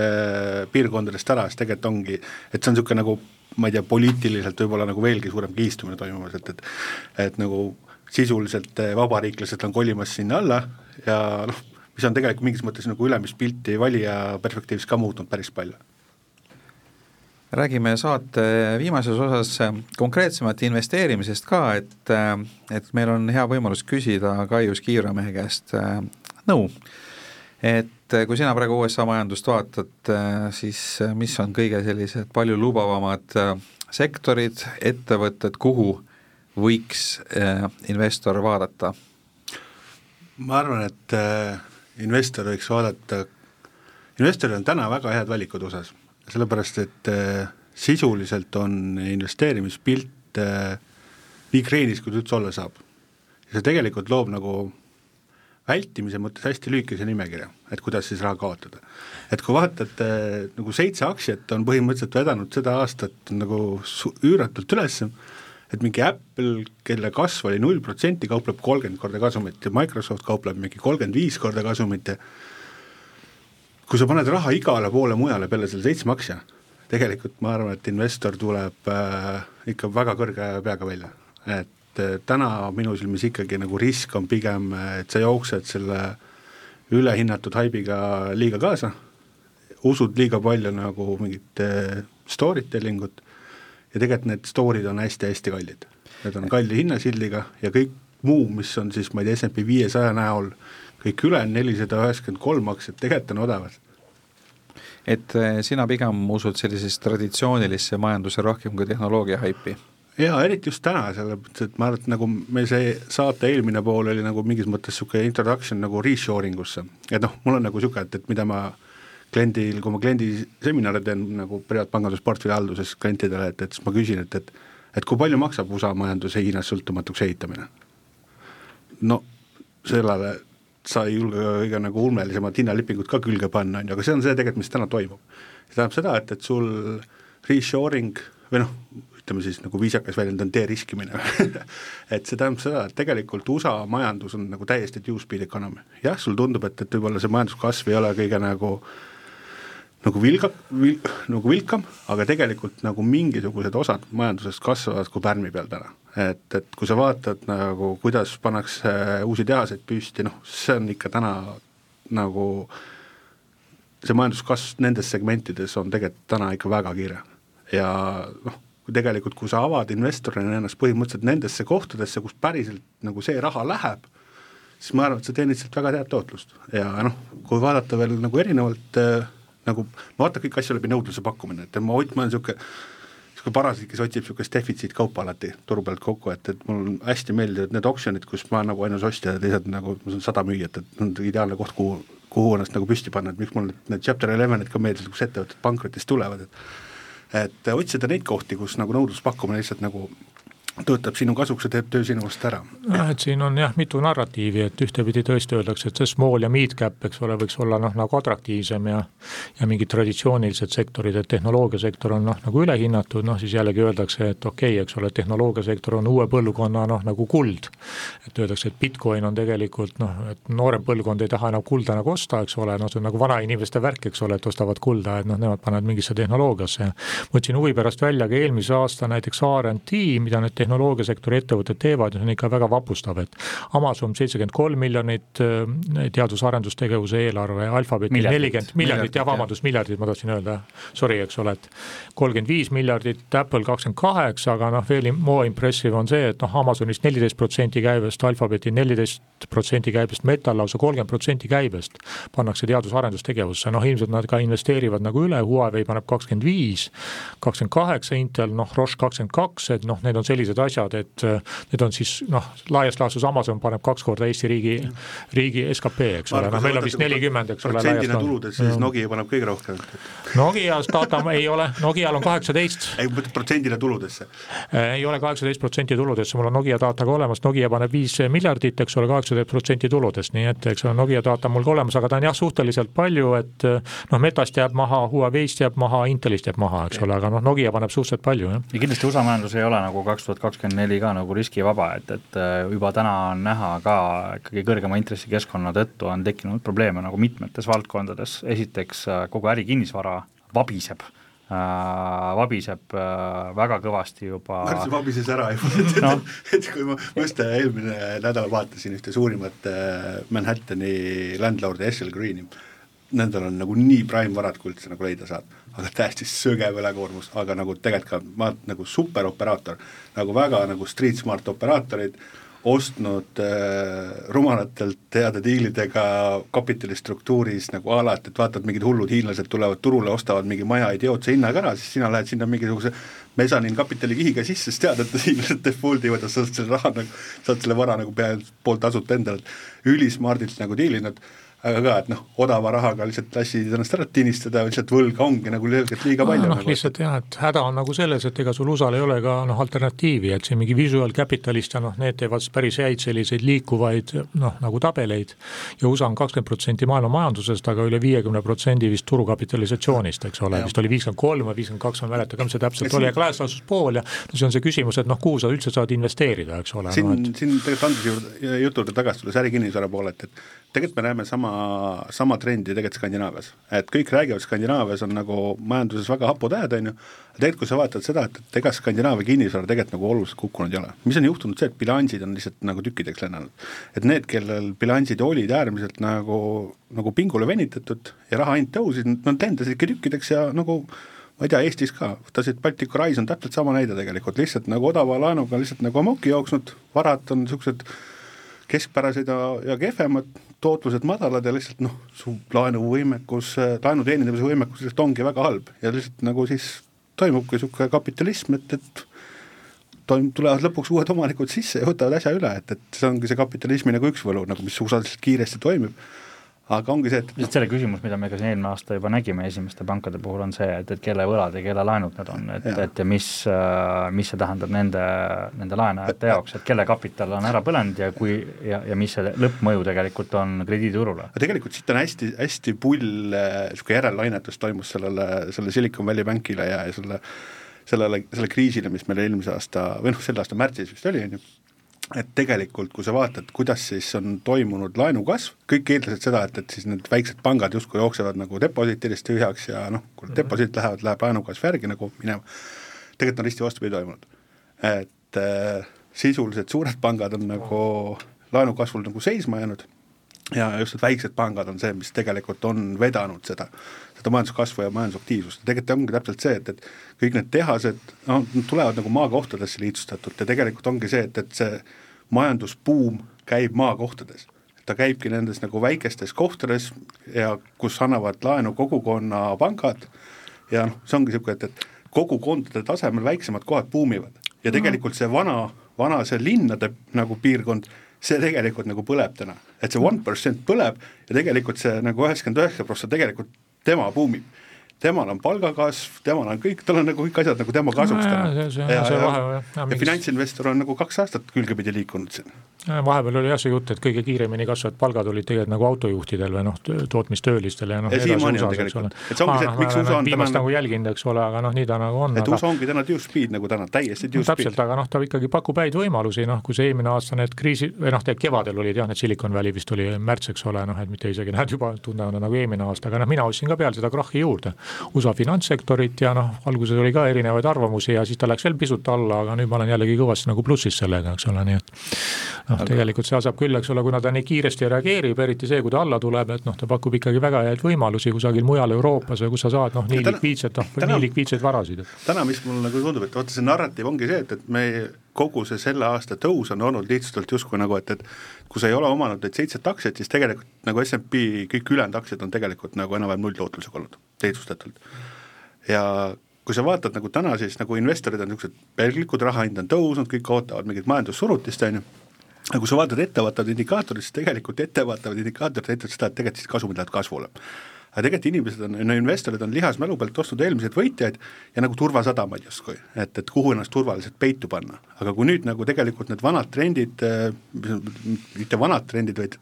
piirkondadest ära, siis tegelikult ongi, et see on niisugune nagu ma ei tea, poliitiliselt võib-olla nagu veelgi suurem kihistumine toimumas, et, et et nagu sisuliselt vabariiklased on kolimas sinna alla ja noh, mis on tegelikult mingis mõttes nagu ülemist valija perspektiivis ka muutnud päris palju räägime saate viimases osas konkreetsemalt investeerimisest ka, et, et meil on hea võimalus küsida Kaius Kiiramehe käest äh, nõu. et kui sina praegu USA majandust vaatad, äh, siis mis on kõige sellised palju lubavamad äh, sektorid, ettevõtted, kuhu võiks investor vaadata? ma arvan, et investor võiks vaadata, investoril on täna väga head valikud USA-s sellepärast et äh, sisuliselt on investeerimispilt äh, nii kreenis, kui ta üldse olla saab. see tegelikult loob nagu vältimise mõttes hästi lühikese nimekirja, et kuidas siis raha kaotada. et kui vaatad äh,, nagu seitse aktsiat on põhimõtteliselt vedanud seda aastat nagu üüratult üles, et mingi Apple, kelle kasv oli null protsenti, kaupleb kolmkümmend korda kasumit ja Microsoft kaupleb mingi kolmkümmend viis korda kasumit ja kui sa paned raha igale poole mujale peale selle seitsme aktsia, tegelikult ma arvan, et investor tuleb äh, ikka väga kõrge peaga välja, et äh, täna minu silmis ikkagi nagu risk on pigem, et sa jooksed selle ülehinnatud haibiga liiga kaasa, usud liiga palju nagu mingit äh, story telling ut ja tegelikult need story'd on hästi-hästi kallid. Need on kalli hinnasildiga ja kõik muu, mis on siis, ma ei tea, SMP viiesaja näol äh, kõik ülejäänud nelisada üheksakümmend kolm aktsiat tegelikult on odavad. et eh, sina pigem usud sellisesse traditsioonilisse majanduse rohkem kui tehnoloogia haipi? jaa, eriti just täna, selles mõttes, et ma arvan, et nagu meil see saate eelmine pool oli nagu mingis mõttes niisugune introduction nagu reshoring usse, et noh, mul on nagu niisugune, et, et mida ma kliendil, kui ma kliendi seminare teen nagu privaatpangandus portfellihalduses klientidele, et, et siis ma küsin, et, et et kui palju maksab USA majanduse Hiinast sõltumatuks ehitamine? no sellele sa ei julge kõige nagu ulmelisemat hinnalipingut ka külge panna, on ju, aga see on see tegelikult, mis täna toimub. see tähendab seda, et, et sul reshoring või noh, ütleme siis nagu viisakas väljend on deriskimine et see tähendab seda, et tegelikult USA majandus on nagu täiesti two-speed economy. jah, sul tundub, et, et võib-olla see majanduskasv ei ole kõige nagu nagu vilga, vil, nagu vilkam, aga tegelikult nagu mingisugused osad majandusest kasvavad kui pärmi peal täna. et, et kui sa vaatad nagu, kuidas pannakse uusi tehaseid püsti, noh, see on ikka täna nagu see majanduskasv nendes segmentides on tegelikult täna ikka väga kiire ja noh, tegelikult, kui sa avad investorina ennast põhimõtteliselt nendesse kohtadesse, kus päriselt nagu see raha läheb, siis ma arvan, et sa teenid sealt väga head tootlust ja noh, kui vaadata veel nagu erinevalt äh, nagu, ma vaatan kõiki asju läbi nõudluse pakkumine, et ma, ma olen niisugune niisugune parasjagu, kes otsib niisugust defitsiitkaupa alati turu pealt kokku, et, et mul hästi meeldivad need oksjonid, kus ma nagu ainus ostja ja teised nagu, mul on sada müüjat, et on ideaalne koht, kuhu, kuhu ennast nagu püsti panna, et miks mulle need chapter eleven'id ka meeldivad, kus ettevõtted pankrotist tulevad, et et otsida neid kohti, kus nagu nõudluspakkumine lihtsalt nagu töötab sinu kasuks ja teeb töö sinu eest ära. jah, et siin on jah, mitu narratiivi, et ühtepidi tõesti öeldakse, et see small ja mid cap, eks ole, võiks olla noh, nagu atraktiivsem ja ja mingid traditsioonilised sektorid, et tehnoloogiasektor on noh, nagu ülehinnatud, noh siis jällegi öeldakse, et okei okay,, eks ole, tehnoloogiasektor on uue põlvkonna noh, nagu kuld. et öeldakse, et Bitcoin on tegelikult noh, et noorem põlvkond ei taha enam kulda nagu osta, eks ole, noh see on nagu vanainimeste värk, eks ole, et ostavad kulda, et noh, nemad panevad mingisse tehnoloogiasse. võtsin huvi pärast välja ka eelmise aasta näiteks RT, mida nüüd tehnoloogiasektori ettevõtted teevad ja see on ikka väga vapustav, et Amazon seitsekümmend kolm miljonit äh, teadus-arendustegevuse eelarve, Alphabeti nelikümmend miljardit, jah, vabandust, miljardit ma tahtsin öelda, sorry, eks ole, et kolmkümmend viis miljardit, Apple kakskümmend kaheksa, aga noh, veel more impressive on see, et noh, Amazonist neliteist protsenti käibest, Alphabeti neliteist protsenti käibest, Metal lausa kolmkümmend protsenti käibest pannakse teadus-arendustegevusse, noh ilmselt nad ka investeerivad nagu üle, Huawei paneb kakskümmend viis, kakskümmend kaheksa, Intel noh, Roche kakskümmend kaks, et noh, need on sellised sellised asjad, et äh, need on siis noh, laias laastus Amazon paneb kaks korda Eesti riigi, riigi skp, eks ole, noh meil on vist nelikümmend, eks ole. protsendina tuludes, siis Nokia paneb kõige rohkem. Nokias data ei ole, Nokial on kaheksateist. ei, protsendina tuludesse? Äh, ei ole kaheksateist protsenti tuludesse, mul on Nokia data ka olemas, Nokia paneb viis miljardit, eks ole, kaheksateist protsenti tuludest, nii et eks ole, Nokia data mul ka olemas, aga ta on jah, suhteliselt palju, et noh, Metast jääb maha, Huawei'st jääb maha, Intelist jääb maha, eks ole, aga noh, Nokia paneb suhteliselt palju, jah. ja kindlasti USA majandus ei ole nagu kaks tuhat kakskümmend neli ka nagu riskivaba, et, et äh, juba täna on näha ka ikkagi kõrgema intressikeskkonna tõttu on tekkinud probleeme nagu mitmetes valdkondades, esiteks äh, kogu ärikinnisvara vabiseb äh, vabiseb äh, väga kõvasti juba. Märs vabises ära juba, et no., et, kui ma just eelmine nädal vaatasin ühte suurimat äh, Manhattani landlord'i Essel Greeni, nendel on nagu nii prime varad, kui üldse nagu leida saad aga täiesti söge võlakoormus, aga nagu tegelikult ka ma nagu superoperaator, nagu väga nagu street smart operaatorid, ostnud äh, rumalatelt heade diilidega kapitalistruktuuris nagu alati, et vaatad, mingid hullud hiinlased tulevad turule, ostavad mingi maja idiootse hinnaga ära, siis sina lähed sinna mingisuguse mesaniin kapitalikihiga sisse, siis tead, et hiinlased default ivad ja sa saad selle raha nagu, saad selle vara nagu peaaegu pool tasuta endale, ülismardilt nagu diilinud aga ka, et noh, odava rahaga lihtsalt lasid ennast ära tinistada, lihtsalt võlga ongi nagu selgelt liiga palju. noh nagu, lihtsalt jah, et häda on nagu selles, et ega sul USA-l ei ole ka noh, alternatiivi, et siin mingi visual capitalist ja noh, need teevad päris häid selliseid liikuvaid noh, nagu tabeleid ja USA on kakskümmend protsenti maailma majandusest, aga üle viiekümne protsendi vist turukapitalisatsioonist, eks ole, vist oli viiskümmend kolm või viiskümmend kaks, ma ei mäleta mis see täpselt ja oli, aga laias laastus pool ja no see on see küsimus, et noh, kuhu sa üldse saad investeerida, eks ole. siin no,, et... siin tegelikult Andruse juurde, jutu juurde tagasi tulles ärikinnisvara poolelt, et tegelikult me näeme sama, sama trendi tegelikult Skandinaavias, et kõik räägivad, Skandinaavias on nagu majanduses väga hapud ajad, on ju, tegelikult kui sa vaatad seda, et, et ega Skandinaavia kinnisvara tegelikult nagu oluliselt kukkunud ei ole, mis on juhtunud see, et bilansid on lihtsalt nagu tükkideks lennanud. et need, kellel bilansid olid äärmiselt nagu, nagu pingule venitatud ja raha hind tõusis, nad lendasid ikka tükkideks ja nagu ma ei tea, Eestis ka, võta siit Baltic Horizon on täpselt sama näide tegelikult, lihtsalt nagu odava laenuga lihtsalt nagu amokki jooksnud, varad on niisugused keskpärased ja, ja kehvemad, tootlused madalad ja lihtsalt noh, su laenuvõimekus, laenu teenindamise võimekus lihtsalt ongi väga halb. Ja lihtsalt nagu siis toimubki niisugune kapitalism, et, et toim-, tulevad lõpuks uued omanikud sisse ja võtavad asja üle, et, et see ongi see kapitalismi nagu üks võlu nagu, mis USA-s kiiresti toimib aga ongi see, et lihtsalt selle küsimus, mida me ka siin eelmine aasta juba nägime esimeste pankade puhul, on see, et, et kelle võlad ja kelle laenud need on, et, et ja mis, äh, mis see tähendab nende, nende laenajate jaoks, et kelle kapital on ära põlenud ja kui, ja, ja mis see lõppmõju tegelikult on krediiditurule. tegelikult siit on hästi, hästi pull niisugune äh, järellainetus toimus sellele, selle Silicon Valley Bankile ja, ja selle sellele, selle kriisile, mis meil eelmise aasta või noh, selle aasta märtsis vist oli, on ju et tegelikult, kui sa vaatad, kuidas siis on toimunud laenukasv, kõik eeldasid seda, et, et siis need väiksed pangad justkui jooksevad nagu deposiitidest tühjaks ja noh, kui mm -hmm. deposiit lähevad, läheb laenukasv järgi nagu minema, tegelikult on risti vastupidi toimunud. et äh, sisuliselt suured pangad on nagu laenukasvul nagu seisma jäänud ja just need väiksed pangad on see, mis tegelikult on vedanud seda seda majanduskasvu ja majandusaktiivsust, tegelikult ongi täpselt see, et, et kõik need tehased, noh, tulevad nagu maakohtadesse lihtsustatult ja tegelikult ongi see, et, et see majandusbuum käib maakohtades. ta käibki nendes nagu väikestes kohtades ja kus annavad laenu kogukonna pangad ja noh, see ongi niisugune, et, et kogukondade tasemel väiksemad kohad buumivad. Ja tegelikult see vana, vana see linnade nagu piirkond, see tegelikult nagu põleb täna, et see one percent põleb ja tegelikult see nagu üheksakümmend üheksa prossa tegelikult tema buumib temal on palgakasv, temal on kõik, tal on nagu kõik asjad nagu tema kasuks täna. ja, ja, ja, ja, ja finantsinvestor on nagu kaks aastat külgepidi liikunud siin vahepeal oli jah see jutt, et kõige kiiremini kasvavad palgad olid tegelikult nagu autojuhtidel või noh, tootmistöölistel ja noh. ja siiamaani on tegelikult, et see ongi see, et miks USA on viimast nagu jälginud, eks ole, aga noh, nii ta nagu on. et USA ongi täna due speed nagu täna, täiesti due speed. täpselt, aga noh, ta ikkagi pakub häid võimalusi, noh, kui see eelmine aasta need kriisid, või noh, kevadel olid jah, need Silicon Valley vist oli märts, eks ole, noh, et mitte isegi näed juba tunnevad nagu eelmine aasta, aga noh, mina ostsin ka peale seda krahhi juurde. USA finantssektorit ja noh, alguses oli ka erinevaid arvamusi ja siis ta läks veel pisut alla, aga nüüd ma olen jällegi kõvasti nagu plussis sellega, eks ole, nii et noh, tegelikult see saab küll, eks ole, kuna ta nii kiiresti reageerib, eriti see, kui ta alla tuleb, et noh, ta pakub ikkagi väga häid võimalusi kusagil mujal Euroopas või kus sa saad noh, nii likviidset, noh, nii likviidseid varasid. täna, mis mulle nagu tundub, et vaata see narratiiv ongi see, et, et me kogu see selle aasta tõus on olnud lihtsalt justkui nagu, et, et kui sa ei ole omanud neid seitset aktsiat, siis tegelikult nagu SMP kõik ülejäänud aktsiad on tegelikult nagu enam-vähem nulltootlusega olnud, lihtsustatult. ja kui sa vaatad nagu täna, siis nagu investorid on niisugused pelglikud, raha hind on tõusnud, kõik ootavad mingit majandussurutist, on ju aga kui sa vaatad ettevaatavad indikaatorid, siis tegelikult ettevaatavad indikaatorid näitavad seda, et tegelikult siis kasumid lähevad kasvule. aga tegelikult inimesed on, no investorid on lihas mälu pealt ostnud eelmiseid võitjaid ja nagu turvasadamaid justkui, et, et kuhu ennast turvaliselt peitu panna. aga kui nüüd nagu tegelikult need vanad trendid, mitte vanad trendid, vaid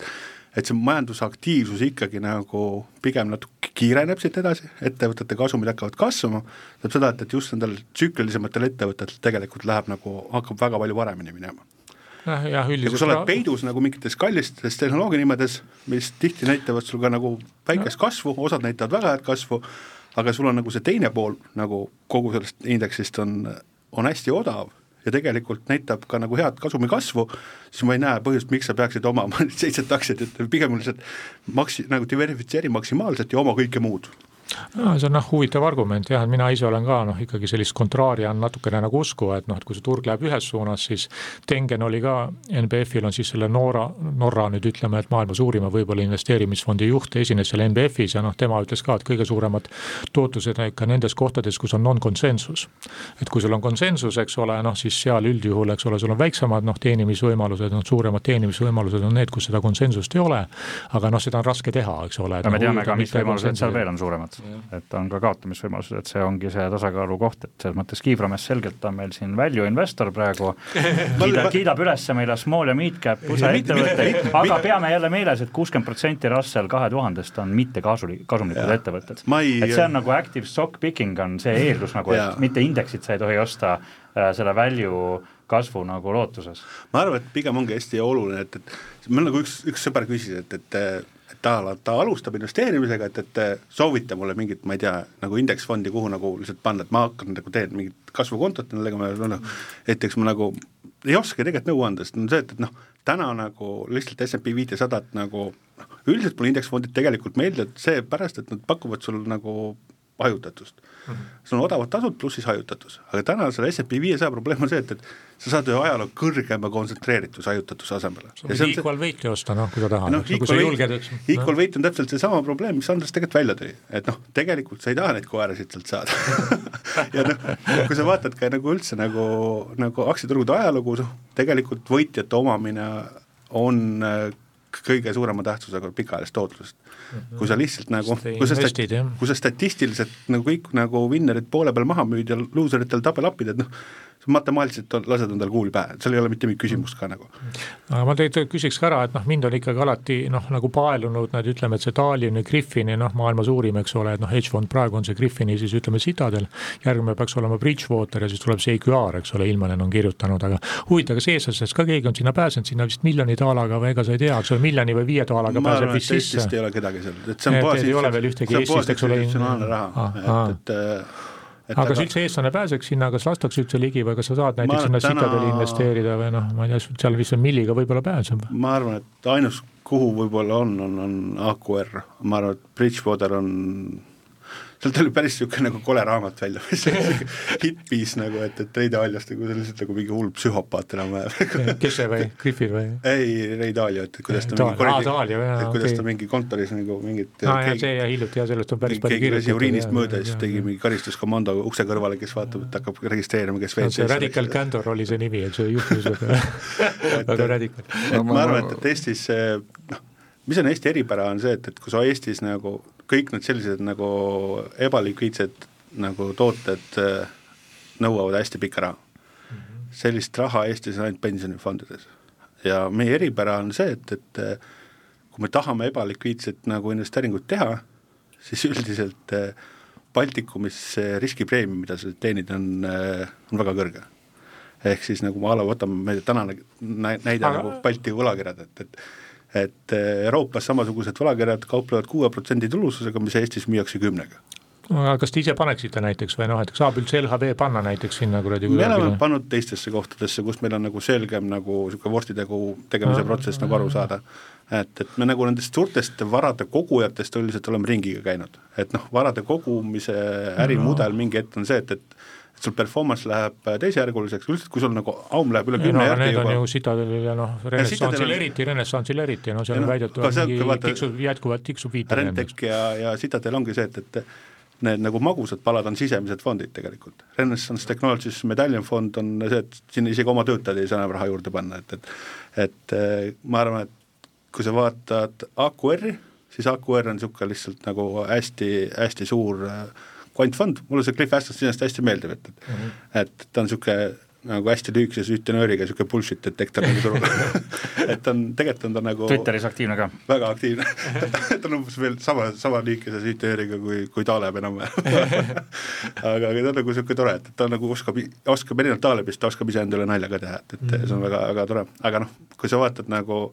et see majandusaktiivsus ikkagi nagu pigem natuke kiireneb siit edasi, ettevõtete kasumid hakkavad kasvama, tähendab seda, et, et just nendel tsüklilisematel ettevõtetel tegelikult läheb nagu, hakkab väga palju paremini minema jah, jah, üldiselt kui sa oled peidus nagu mingites kallistes tehnoloogia nimedes, mis tihti näitavad sul ka nagu väikest no. kasvu, osad näitavad väga head kasvu, aga sul on nagu see teine pool nagu kogu sellest indeksist on, on hästi odav ja tegelikult näitab ka nagu head kasumi kasvu, siis ma ei näe põhjust, miks sa peaksid omama seitset aktsiat, et pigem lihtsalt maksi-, nagu diversifitseeri maksimaalselt ja oma kõike muud no see on noh, huvitav argument jah, et mina ise olen ka noh, ikkagi sellist kontraari on natukene nagu usku, et noh, et kui see turg läheb ühes suunas, siis Tengen oli ka, NBF-il on siis selle Norra, Norra nüüd ütleme, et maailma suurima võib-olla investeerimisfondi juht, esines seal NBF-is ja noh, tema ütles ka, et kõige suuremad tootlused on ikka nendes kohtades, kus on non-konsensus. et kui sul on konsensus, eks ole, noh siis seal üldjuhul, eks ole, sul on väiksemad noh, teenimisvõimalused, noh suuremad teenimisvõimalused on need, kus seda konsensust ei ole, aga noh, seda on raske teha, eks ole. no me noh, teame ka, mis võimalused seal veel on suuremad et on ka kaotamisvõimalused, et see ongi see tasakaalu koht, et selles mõttes Kivramees selgelt on meil siin value investor praegu, kiidab, kiidab üles meile small ja mid cap USA ettevõtteid, aga peame jälle meeles et, et kuuskümmend protsenti Russell kahe tuhandest on mitte kasuli, kasumlikud ettevõtted. et see on nagu active stock picking on see eeldus nagu, et mitte indeksit sa ei tohi osta äh, selle value kasvu nagu lootuses. ma arvan, et pigem ongi hästi oluline, et, et mul nagu üks, üks sõber küsis, et, et ta, ta alustab investeerimisega, et, et soovita mulle mingit, ma ei tea, nagu indeksfondi, kuhu nagu lihtsalt panna, et ma hakkan nagu teen mingit kasvukontot, millega ma noh, et eks ma nagu ei oska tegelikult nõu anda, sest on see, et, et noh, täna nagu lihtsalt SMP viitesadat nagu noh, üldiselt mulle indeksfondid tegelikult meeldivad seepärast, et nad pakuvad sul nagu hajutatust mm. -hmm. sul on odavad tasud pluss siis hajutatus, aga täna selle SEB viiesaja probleem on see, et, et sa saad ühe ajaloo kõrgema kontsentreerituse hajutatuse asemele. sa võid equal weight'i osta, noh, kui sa tahad no,, kui sa julged, eks. Equal weight on täpselt seesama probleem, mis Andres tegelikult välja tõi, et noh, tegelikult sa ei taha neid koerasid sealt saada ja noh, kui sa vaatad ka nagu üldse nagu, nagu aktsiaturgude ajalugu, noh, tegelikult võitjate omamine on äh, kõige suurema tähtsusega pikaajalist tootlust mm. -hmm. kui sa lihtsalt nagu, kui sa stati-, kui sa statistiliselt nagu kõik nagu winner'id poole peal maha müüd ja loser itel tabelapid, et noh, matemaatiliselt lased endale kuuli pähe, seal ei ole mitte mingit küsimust ka nagu. aga ma tegelikult küsiks ka ära, et noh, mind on ikkagi alati noh, nagu paelunud need, ütleme, et see Tallinni Griffini noh, maailma suurim, eks ole, et noh, hedge fond praegu on see Griffini siis ütleme Citadel, järgmine peaks olema Bridgewater ja siis tuleb see EQR, eks ole, Ilmanen on kirjutanud, aga huvitav, kas eestlasest ka keegi on sinna pääsenud, sinna vist miljoni daalaga või ega sa ei tea, eks ole, miljoni või viie daalaga pääseb vist sisse? ei ole kedagi seal, et see on puhas, ei ole veel ühtegi Eestist, eks ole. Aga kas aga... üldse eestlane pääseks sinna, kas lastakse üldse ligi või kas sa saad näiteks sinna täna... Citadeli investeerida või noh, ma ei tea, seal vist on milliga võib-olla pääseb? ma arvan, et ainus, kuhu võib-olla on, on, on AQR, ma arvan, et Bridgewater on sealt tuli päris niisugune nagu kole raamat välja, mis hippies nagu, et, et Ray Daliast nagu see lihtsalt nagu mingi hull psühhopaat enam-vähem kes see või, Griffith või? ei, Ray Dalio, et kuidas ta mingi korralik, et kuidas okay. ta mingi kontoris nagu mingit aa jaa, see ja hiljuti jah, sellest on päris palju kirjutatud. keegi uriinist mööda ja siis tegi mingi karistuskomando ukse kõrvale, kes vaatab, et hakkab registreerima, kes WC-s Radical Candor oli see nimi, et see juhtus väga radikal. ma arvan, et, et Eestis noh, mis on Eesti eripära, on see, et, et kui sa Eestis nagu kõik need sellised nagu ebalikviidsed nagu tooted äh, nõuavad hästi pikka raha mm. -hmm. sellist raha Eestis on ainult pensionifondides ja meie eripära on see, et, et äh, kui me tahame ebalikviidset nagu investeeringut teha, siis üldiselt äh, Baltikumis see riskipreemium, mida sa teenid, on, on väga kõrge. ehk siis nagu ma võtame, meie tänane näide Aga... nagu Balti võlakirjad, et, et et eh, Euroopas samasugused võlakirjad kauplevad kuue protsendi tulususega, mis Eestis müüakse kümnega. Aga kas te ise paneksite näiteks või noh, et saab üldse LHV panna näiteks sinna kuradi me oleme pannud teistesse kohtadesse, kus meil on nagu selgem nagu niisugune vorstitegu tegemise protsess nagu aru saada. et, et me nagu nendest suurtest varade kogujatest üldiselt oleme ringiga käinud, et noh, varade kogumise ärimudel mingi hetk on see, et et sul performance läheb äh, teisejärguliseks, üldiselt kui sul nagu aum läheb üle kümne no, järgi Need juba... on ju Citadelil ja noh, renessansil on... eriti, renessansil eriti, no seal on väidetud, mingi vaata, tiksub, jätkuvalt tiksub viite. Rentek ja, ja Citadel ongi see, et, et need nagu magusad palad on sisemised fondid tegelikult. Renaissance Technologies Medallion fond on see, et sinna isegi oma töötajad ei saa enam raha juurde panna, et, et et äh, ma arvan, et kui sa vaatad AQR-i, siis AQR on niisugune lihtsalt nagu hästi, hästi suur äh, kvantfond, mulle see Cliff Aston iseenesest hästi meeldib, et, mm -hmm. et ta on niisugune nagu hästi lühikese süütenööriga niisugune bullshit detektor nagu turul et on, tegelikult on ta nagu Twitteris aktiivne ka? väga aktiivne ta on umbes veel sama, sama lühikese süütenööriga kui, kui Taleb enam-vähem aga, aga ta on nagu niisugune tore, et ta nagu oskab, oskab erinevalt Talebist, ta oskab ise endale nalja ka teha, et, et mm -hmm. see on väga, väga tore, aga noh, kui sa vaatad nagu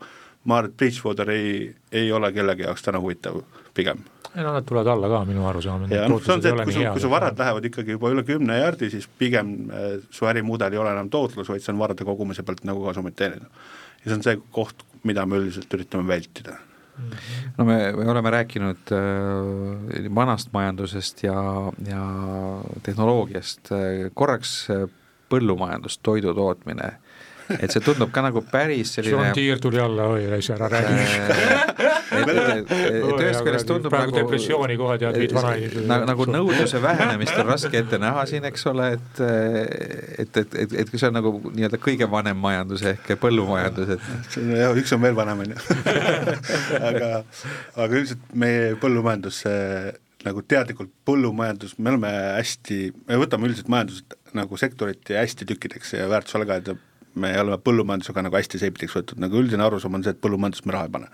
ma arvan, et Bridgewater ei, ei ole kellegi jaoks täna huvitav pigem ei no nad tulevad alla ka minu arusaamine. ja noh, see on see, et kui su, kui su varad lähevad ikkagi juba üle kümne jardi, siis pigem äh, su ärimudel ei ole enam tootlus, vaid see on varade kogumise pealt nagu kasumit teenida. ja see on see koht, mida me üldiselt üritame vältida mhm. no me, me oleme rääkinud äh, vanast majandusest ja, ja tehnoloogiast äh,, korraks äh, põllumajandus, toidu tootmine äh,, et see tundub ka nagu päris selline John Deere tuli alla, oi, ära räägi ühest küljest tundub praegu nagu depressiooni kohe tead, viid vanainimesi nagu, nagu nõudluse vähenemist on raske ette näha siin, eks ole, et et, et, et, et kui see on nagu nii-öelda kõige vanem majandus ehk põllumajandus, et see on jah, üks on veel vanem, on ju aga, aga üldiselt meie põllumajandus nagu teadlikult põllumajandus, me oleme hästi, me võtame üldiselt majandust nagu sektoriti hästi tükkideks ja väärtusalgajad me oleme põllumajandusega nagu hästi seiptiks võetud, nagu üldine arusaam on see, et põllumajandust me raha ei pane.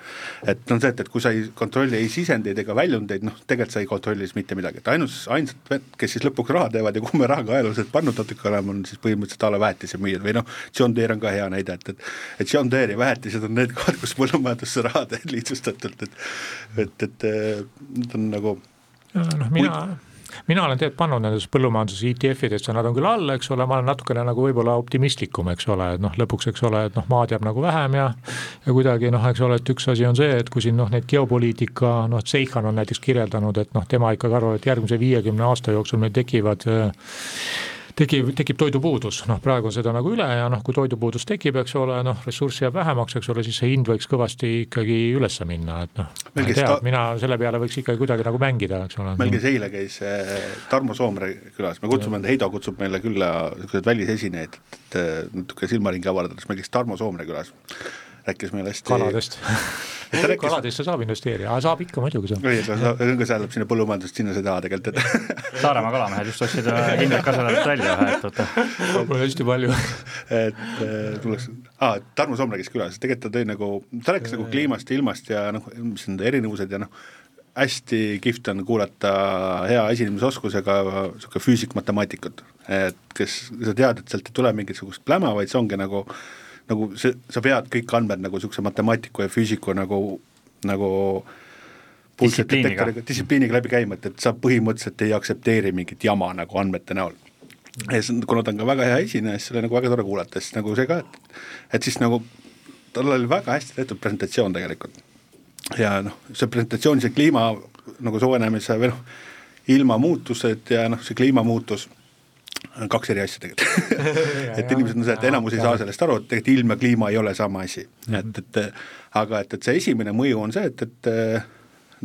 et on see, et, et kui sa ei kontrolli ei sisendeid ega väljundeid, noh tegelikult sa ei kontrolli siis mitte midagi, et ainus, ainsad, kes siis lõpuks raha teevad ja kuhu me raha ka ajalooliselt pannud natuke oleme, on siis põhimõtteliselt a la väetisemüüjad või noh, John Deere on ka hea näide, et, et et John Deere ja väetised on need kohad, kus põllumajandusse raha teed lihtsustatult, et et, et need on nagu noh, mina mina olen tegelikult pannud nendes põllumajanduse ETF-idesse, nad on küll all, eks ole, ma olen natukene nagu võib-olla optimistlikum, eks ole, et noh, lõpuks, eks ole, et noh, maad jääb nagu vähem ja ja kuidagi noh, eks ole, et üks asi on see, et kui siin noh, neid geopoliitika, noh, Seikhan on näiteks kirjeldanud, et noh, tema ikkagi arvab, et järgmise viiekümne aasta jooksul meil tekivad äh, tekib, tekib toidupuudus, noh praegu on seda nagu üle ja noh, kui toidupuudus tekib, eks ole, noh ressurssi jääb vähemaks, eks ole, siis see hind võiks kõvasti ikkagi üles minna, et noh. ma ei tea ta..., mina selle peale võiks ikkagi kuidagi nagu mängida, eks ole. meil käis eile käis äh, Tarmo Soomre külas, me kutsume, Heido kutsub meile külla niisugused välisesinejaid, et natuke silmaringi avardada, siis meil käis Tarmo Soomre külas rääkis meile hästi kaladest rääkis... kaladesse saab investeerida, saab ikka muidugi saab. ei, see läheb sinna põllumajandust, sinna sa ei taha tegelikult, et Saaremaa kalamehed just ostsid Indrek Kaselat välja ühe ettevõtte. mul on hästi palju et äh, tuleks ah,, Tarmo Soom rääkis külas, tegelikult ta tõi nagu, ta rääkis nagu kliimast ja ilmast ja noh, mis need erinevused ja noh, hästi kihvt on kuulata hea esinemisoskusega niisugune füüsik-matemaatikut, et kes, sa tead, et sealt ei tule mingisugust pläma, vaid see ongi nagu nagu see, sa pead kõik andmed nagu niisuguse matemaatiku ja füüsiku nagu, nagu distsipliiniga. distsipliiniga läbi käima, et, et sa põhimõtteliselt ei aktsepteeri mingit jama nagu andmete näol. ja siis, kuna ta on ka väga hea esineja, siis oli nagu väga tore kuulata, siis nagu see ka, et et siis nagu tal oli väga hästi tehtud presentatsioon tegelikult. ja noh, see presentatsioon, see kliima nagu soojenemise või noh, ilmamuutused ja noh, see kliimamuutus kaks eri asja tegelikult et inimesed see, et enamus ei saa sellest aru, et tegelikult ilm ja kliima ei ole sama asi mm, -hmm. et, et aga et, et see esimene mõju on see, et, et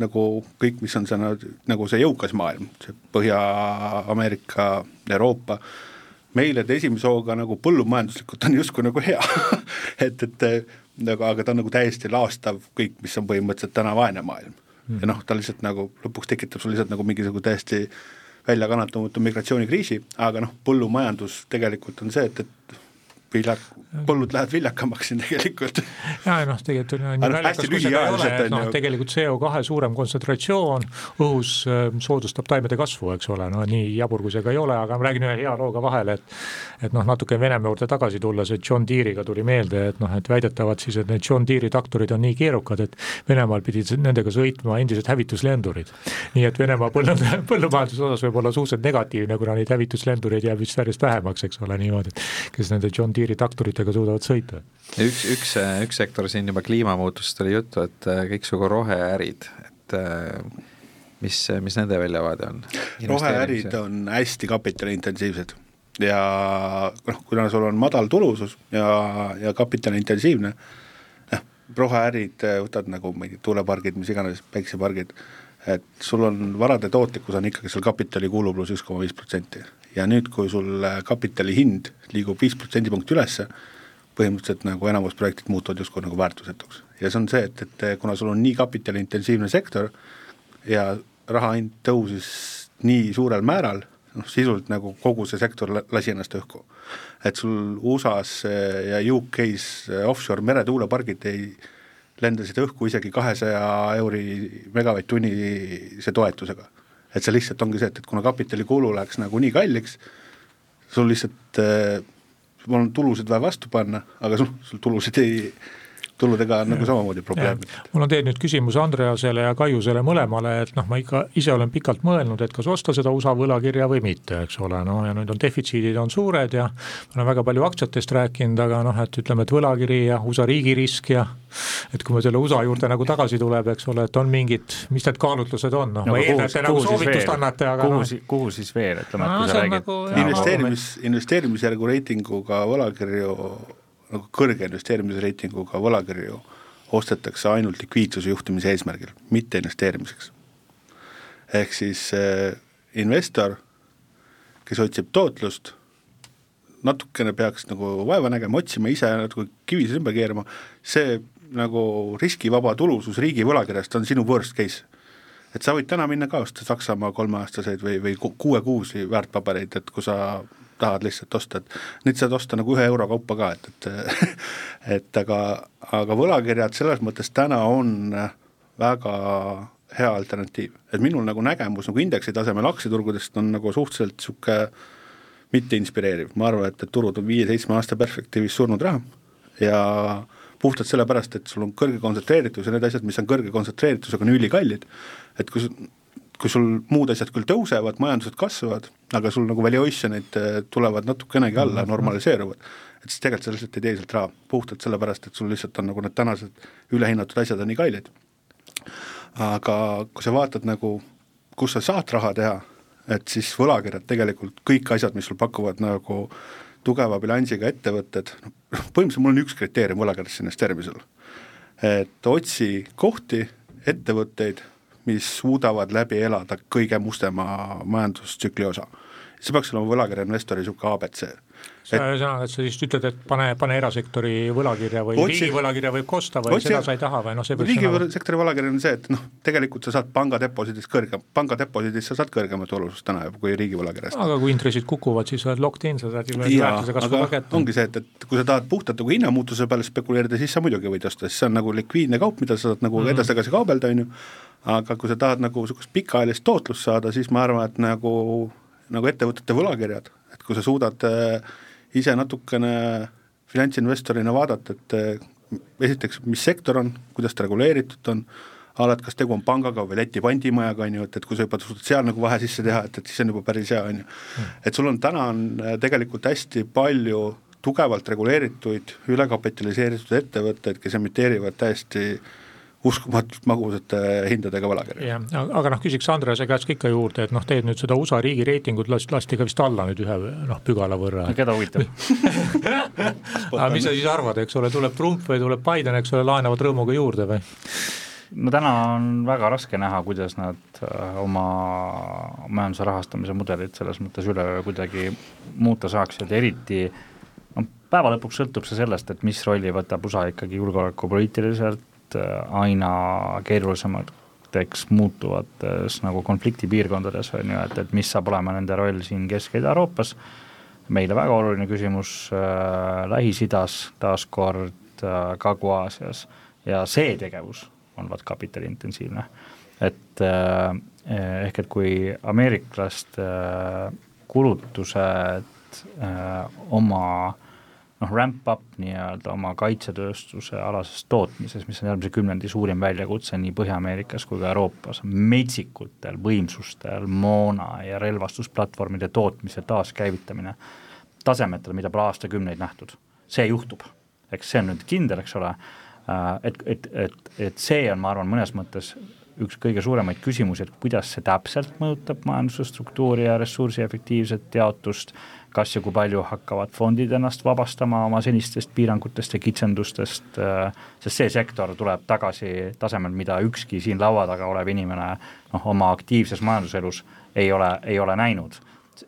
nagu kõik, mis on see nagu see jõukas maailm, see Põhja-Ameerika, Euroopa, meile ta esimese hooga nagu põllumajanduslikult on justkui nagu hea et, et nagu, aga ta on nagu täiesti laastav kõik, mis on põhimõtteliselt täna vaene maailm mm. -hmm. ja noh, ta lihtsalt nagu lõpuks tekitab sul lihtsalt nagu mingisugune täiesti äh, väljakannatamatu migratsioonikriisi, aga noh, põllumajandus tegelikult on see, et, et viljak, põllud lähevad viljakamaks siin tegelikult. ja noh, tegelikult on nii naljakas, kui seda ei ole, et noh, tegelikult CO2 suurem kontsentratsioon õhus äh, soodustab taimede kasvu, eks ole, no nii jabur kui see ka ei ole, aga ma räägin ühe hea looga vahele, et et noh, natuke Venemaa juurde tagasi tulles, et John Deere'iga tuli meelde, et noh, et väidetavalt siis, et need John Deere'i traktorid on nii keerukad, et Venemaal pidid nendega sõitma endised hävituslendurid. nii et Venemaa põllu, põllumajanduse osas võib olla suhteliselt negatiivne, kuna neid hävituslendureid jääb vist järjest vähemaks, eks ole, niimoodi, kes nende John Deere piiritraktoritega suudavad sõita. üks, üks, üks sektor siin juba kliimamuutust oli juttu, et äh, kõiksugu roheärid, et äh, mis, mis nende väljavaade on? roheärid on hästi kapitaliintensiivsed ja noh, kuna sul on madal tulusus ja, ja kapitaliintensiivne, noh, roheärid äh, võtad nagu mingid tuulepargid, mis iganes, päiksepargid, et sul on varade tootlikkus on ikkagi seal kapitali kulu pluss üks koma viis protsenti ja nüüd, kui sul kapitali hind liigub viis protsendipunkti ülesse, põhimõtteliselt nagu enamus projektid muutuvad justkui nagu väärtusetuks. ja see on see, et, et kuna sul on nii kapitaliintensiivne sektor ja raha hind tõusis nii suurel määral, noh sisuliselt nagu kogu see sektor lasi ennast õhku. et sul USA-s ja UK-s offshore meretuulepargid ei, lendasid õhku isegi kahesaja euri megavatt-tunnise toetusega et see lihtsalt ongi see, et, et kuna kapitalikulu läks nagu nii kalliks, sul lihtsalt äh,, sul on tulusid vaja vastu panna, aga sul, sul tulusid ei tuludega on nagu samamoodi probleem. mul on teil nüüd küsimus Andreasele ja Kaiusele mõlemale, et noh, ma ikka ise olen pikalt mõelnud, et kas osta seda USA võlakirja või mitte, eks ole, no ja nüüd on defitsiidid on suured ja ma olen väga palju aktsiatest rääkinud, aga noh, et ütleme, et võlakiri ja USA riigirisk ja et kui me selle USA juurde nagu tagasi tuleb, eks ole, et on mingid, mis need kaalutlused on, noh no,, ma eeldan, et te nagu soovitust annate, aga kuhu noh. kuhu siis veel, ütleme, et kui sa räägid? nagu, investeerimis, investeerimisjärgu reitinguga võlakirju nagu kõrge investeerimisreitinguga võlakirju ostetakse ainult likviidsuse juhtimise eesmärgil, mitte investeerimiseks. ehk siis äh, investor, kes otsib tootlust, natukene peaks nagu vaeva nägema, otsima ise natuke kivisid ümber keerama, see nagu riskivaba tulusus riigi võlakirjast on sinu worst case. et sa võid täna minna ka osta Saksamaa kolmeaastaseid või, või kuue-kuusi väärtpabereid, et kui sa tahad lihtsalt osta, et nüüd saad osta nagu ühe euro kaupa ka, et, et et aga, aga võlakirjad selles mõttes täna on väga hea alternatiiv, et minul nagu nägemus nagu indeksi tasemel aktsiaturgudest on nagu suhteliselt niisugune mitte inspireeriv, ma arvan, et, et turud on viie-seitsme aasta perspektiivis surnud raha. Ja puhtalt sellepärast, et sul on kõrge kontsentreeritus ja need asjad, mis on kõrge kontsentreeritusega, on ülikallid, et kui kui sul muud asjad küll tõusevad, majandused kasvavad, aga sul nagu valuation'id äh, tulevad natukenegi alla, mhm. normaliseeruvad, et siis tegelikult sa lihtsalt ei tee sealt raha, puhtalt sellepärast, et sul lihtsalt on nagu need tänased ülehinnatud asjad on nii kallid. aga kui sa vaatad nagu, kus sa saad raha teha, et siis võlakirjad tegelikult, kõik asjad, mis sul pakuvad nagu tugeva bilansiga ettevõtted, noh põhimõtteliselt mul on üks kriteerium võlakirjadesse investeerimisel, et otsi kohti, ettevõtteid, mis suudavad läbi elada kõige mustema majandustsükli osa. see peaks olema võlakirja investori niisugune abc ühesõnaga, et sa siis ütled, et pane, pane erasektori võlakirja või otsi, riigi võlakirja võib ka osta või otsi, seda sa ei taha või noh, see riigisektori võlakiri on see, et noh, tegelikult sa saad panga deposiidist kõrgem, panga deposiidist sa saad kõrgemat olusust täna juba kui riigi võlakirjast. aga kui intressid kukuvad, siis oled locked in, sa saad ju väärtuse kasvu ka kätte. ongi see, et, et kui sa tahad puhtalt nagu hinnamuutuse peale spekuleerida, siis sa muidugi võid osta, sest see on nagu likviidne kaup, mida sa saad nagu mm -hmm. edasi-tagasi kaubelda, on ju, aga kui sa tahad nagu niisugust pikaajalist tootlust saada, siis ma arvan, et nagu, nagu ettevõtete võlakirjad, et kui sa suudad äh, ise natukene finantsinvestorina vaadata, et eh, esiteks, mis sektor on, kuidas ta reguleeritud on, alati kas tegu on pangaga või Läti pandimajaga, on ju, et, et kui sa juba suudad seal nagu vahe sisse teha, et, et siis on juba päris hea, on ju. Hmm. et sul on täna on eh, tegelikult hästi palju tugevalt reguleerituid, ülekapitaliseeritud ettevõtteid, kes emiteerivad täiesti äh, uskumatult magusate hindadega võlakirju. jah, aga noh, küsiks Andrese käest ka ikka juurde, et noh, teed nüüd seda USA riigi reitingut lasti, lasti ka vist alla nüüd ühe noh, pügala võrra. keda huvitab aga mis sa siis arvad, eks ole, tuleb Trump või tuleb Biden, eks ole, laenavad rõõmuga juurde või? no täna on väga raske näha, kuidas nad äh, oma majanduse rahastamise mudelit selles mõttes üleöö kuidagi muuta saaksid, eriti noh, päeva lõpuks sõltub see sellest, et mis rolli võtab USA ikkagi julgeolekupoliitiliselt, aina keerulisemateks muutuvates nagu konfliktipiirkondades, on ju, et, et mis saab olema nende roll siin Kesk- ja Ida-Euroopas, meile väga oluline küsimus äh, Lähis-Idas, taaskord äh, Kagu-Aasias ja see tegevus on vaat kapitaliintensiivne. et äh, ehk et kui ameeriklaste äh, kulutused äh, oma noh, ramp up nii-öelda oma kaitsetööstuse alases tootmises, mis on järgmise kümnendi suurim väljakutse nii Põhja-Ameerikas kui ka Euroopas, metsikutel võimsustel, moona ja relvastusplatvormide tootmise taaskäivitamine tasemetel, mida pole aastakümneid nähtud. see juhtub, eks see on nüüd kindel, eks ole, äh, et, et, et, et see on, ma arvan, mõnes mõttes üks kõige suuremaid küsimusi, et kuidas see täpselt mõjutab majanduse struktuuri ja ressursi efektiivset jaotust kas ja kui palju hakkavad fondid ennast vabastama oma senistest piirangutest ja kitsendustest, äh, sest see sektor tuleb tagasi tasemel, mida ükski siin laua taga olev inimene noh, oma aktiivses majanduselus ei ole, ei ole näinud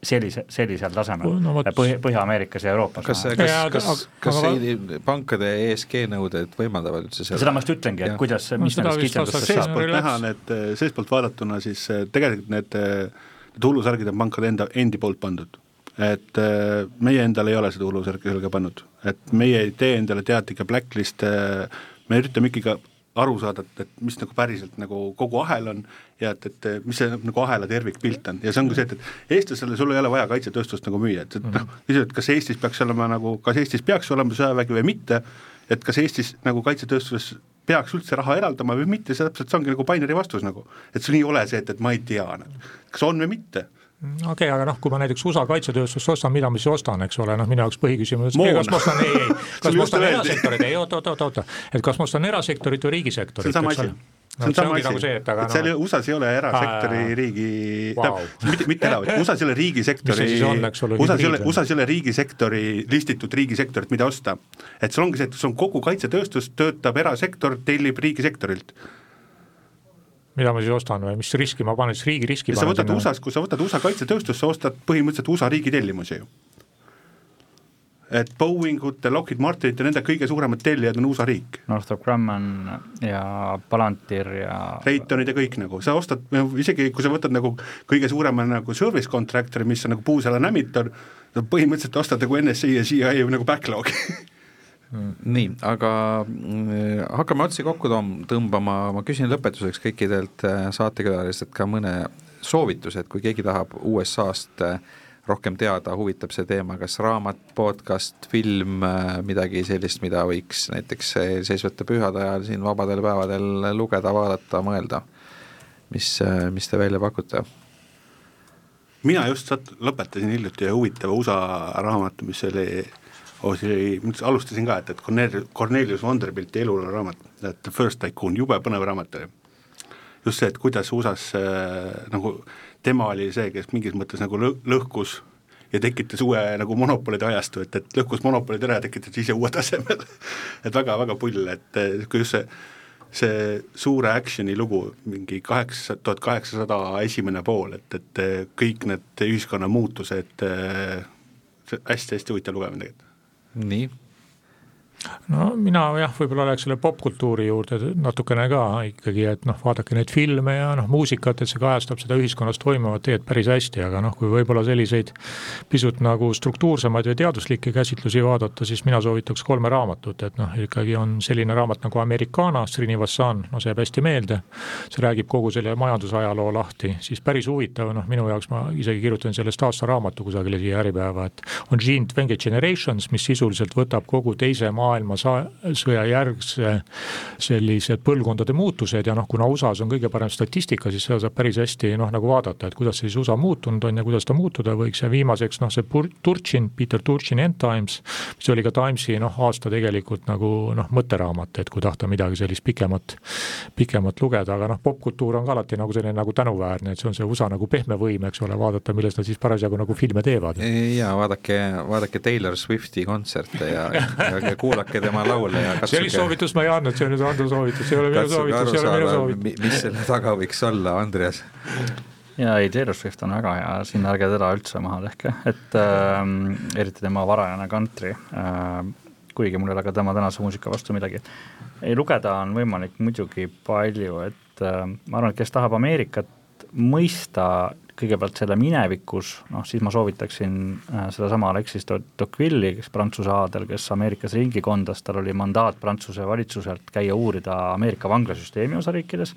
sellise, sellisel tasemel no, Põh-, Põhja-Ameerikas ja Euroopas. kas, kas, kas, kas see pankade ESG nõuded võimaldavad üldse seda? seda ma just ütlengi, et kuidas, mis nendest kitsendustest saab. seestpoolt näha need, seestpoolt vaadatuna siis äh, tegelikult need, äh, need hullusärgid on pankade enda, endi poolt pandud et äh, meie endale ei ole seda hulusärki selga pannud, et meie ei tee endale teadlikke blacklist'e, me üritame ikkagi aru saada, et, et mis nagu päriselt nagu kogu ahel on ja et, et mis see nagu ahela tervikpilt on. Ja see ongi see, et, et eestlasele sul ei ole vaja kaitsetööstust nagu müüa, et, et noh, küsida, et kas Eestis peaks olema nagu, kas Eestis peaks olema sõjavägi või mitte, et kas Eestis nagu kaitsetööstuses peaks üldse raha eraldama või mitte, see täpselt, see ongi nagu binary vastus nagu. et sul ei ole see, et, et ma ei tea, kas on või mitte okei okay,, aga noh, kui ma näiteks USA kaitsetööstust ostan, mida ma siis ostan, eks ole, noh, minu jaoks põhiküsimus, kas ma ostan, ei, ei, kas ma ostan erasektorit, ei oota, oota, oota, et kas ma ostan erasektorit või riigisektorit, see on sama asi, nagu see, et aga et seal no, USA-s ei ole erasektori aa, riigi wow., mitte, mitte era, USA-s ei ole riigisektori, USA-s ei ole, USA-s ei ole riigisektori, listitud riigisektorit, mida osta. et sul ongi see, et sul on kogu kaitsetööstus, töötab erasektor, tellib riigisektorilt mida ma siis ostan või mis riski ma panen, siis riigi riski sa võtad USA-s, kui sa võtad USA kaitsetööstust, sa ostad põhimõtteliselt USA riigi tellimusi ju. et Boeingute, Lockheed Martinite, nende kõige suuremad tellijad on USA riik. Northrop Grumman ja Palantir ja Raytonid ja kõik nagu, sa ostad, isegi kui sa võtad nagu kõige suurema nagu service contractor'i, mis on nagu puusaela nämitor, põhimõtteliselt ostad nagu NSA ja CIA nagu backlog'i nii, aga mm, hakkame otsi kokku tõmbama, ma küsin lõpetuseks kõikidelt äh, saatekülalistelt ka mõne soovituse, et kui keegi tahab USA-st äh, rohkem teada, huvitab see teema, kas raamat, podcast, film, äh, midagi sellist, mida võiks näiteks seisvate pühade ajal siin vabadel päevadel lugeda, vaadata, mõelda? mis, mis te välja pakute? mina just lõpetasin hiljuti ühe huvitava USA raamatu, mis oli, oli, alustasin ka, et, et Cornelius, Cornelius Vanderbilti eluloo raamat, et First Tycoon, jube põnev raamat oli. just see, et kuidas USA-s äh, nagu tema oli see, kes mingis mõttes nagu lõ-, lõhkus ja tekitas uue nagu monopolide ajastu, et, et lõhkus monopolid ära ja tekitas ise uue tasemel et väga-väga pull, et kui just see see suure action'i lugu, mingi kaheksa, tuhat kaheksasada esimene pool, et, et kõik need ühiskonna muutused, hästi-hästi huvitav lugemine tegelikult. Nii no mina jah, võib-olla läheks selle popkultuuri juurde natukene ka ikkagi, et noh, vaadake neid filme ja noh, muusikat, et see kajastab seda ühiskonnas toimuvat tegelikult päris hästi, aga noh, kui võib-olla selliseid pisut nagu struktuursemaid või teaduslikke käsitlusi vaadata, siis mina soovitaks kolme raamatut, et noh, ikkagi on selline raamat nagu Americana, Srinivassan, no see jääb hästi meelde, see räägib kogu selle majandusajaloo lahti, siis päris huvitav, noh minu jaoks ma isegi kirjutan sellest aastaraamatu kusagile siia Äripäeva, et on Gene Twenge Generations, mis sisuliselt võtab kogu teise maailma maailmasõja järgse sellised põlvkondade muutused ja noh, kuna USA-s on kõige parem statistika, siis seda saab päris hästi noh, nagu vaadata, et kuidas siis USA muutunud on ja kuidas ta muutuda võiks ja viimaseks noh, see Turchin, Peter Turchin End Times, mis oli ka Timesi noh, aasta tegelikult nagu noh, mõtteraamat, et kui tahta midagi sellist pikemat, pikemat lugeda, aga noh, popkultuur on ka alati nagu selline nagu tänuväärne, et see on see USA nagu pehme võim, eks ole, vaadata, millest nad siis parasjagu nagu filme teevad. ja vaadake, vaadake Taylor Swifti kontserte ja, ja, ja kuulake kuulake tema laule ja katsuge sellist soovitust ma ei andnud, see on nüüd Ando soovitus, see ei ole minu soovitus, see ei ole minu soovitus. mis selle taga võiks olla, Andreas? jaa, ei Taylor Swift on väga hea, siin ärge teda üldse maha tehke, et äh, eriti tema varajane country äh,, kuigi mul ei ole ka tema tänase muusika vastu midagi. ei, lugeda on võimalik muidugi palju, et äh, ma arvan, et kes tahab Ameerikat mõista kõigepealt selle minevikus, noh siis ma soovitaksin äh, sedasama Alexis Tocqueville'i, kes Prantsuse aadel, kes Ameerikas ringi kondas, tal oli mandaat Prantsuse valitsuselt käia uurida Ameerika vanglasüsteemi osariikides,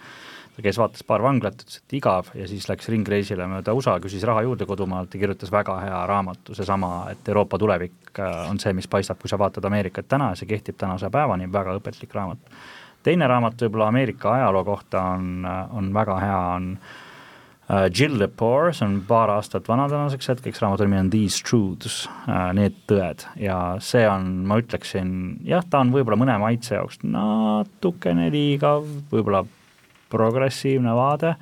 ta käis, vaatas paar vanglat, ütles, et igav ja siis läks ringreisile mööda USA, küsis raha juurde kodumaalt ja kirjutas väga hea raamatu, seesama, et Euroopa tulevik äh, on see, mis paistab, kui sa vaatad Ameerikat täna ja see kehtib tänase päevani, väga õpetlik raamat. teine raamat võib-olla Ameerika ajaloo kohta on, äh, on väga hea, on Jill Lepore, see on paar aastat vana tänaseks hetkeks, raamatu nimi on These Truths uh,, Need tõed. Ja see on, ma ütleksin, jah, ta on võib-olla mõne maitse jaoks natukene liigav, võib-olla progressiivne vaade,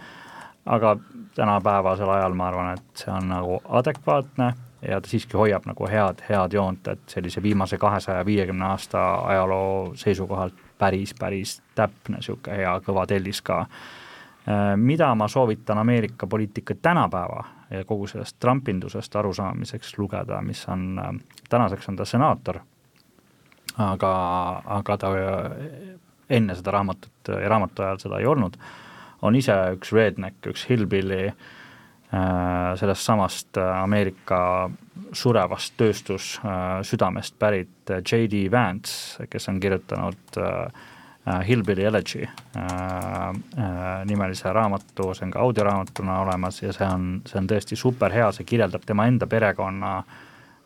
aga tänapäevasel ajal ma arvan, et see on nagu adekvaatne ja ta siiski hoiab nagu head, head joont, et sellise viimase kahesaja viiekümne aasta ajaloo seisukohalt päris, päris täpne niisugune hea kõva tellis ka. Äh, mida ma soovitan Ameerika poliitika tänapäeva ja kogu sellest trumpindusest arusaamiseks lugeda, mis on, äh, tänaseks on ta senaator, aga, aga ta äh, enne seda raamatut ja raamatu ajal seda ei olnud, on ise üks redneck, üks hillbilly sellest samast Ameerika surevast tööstussüdamest pärit J.D. Vance, kes on kirjutanud äh, Hillbilly Elegy uh, uh, nimelise raamatu, see on ka audioraamatuna olemas ja see on, see on tõesti superhea, see kirjeldab tema enda perekonna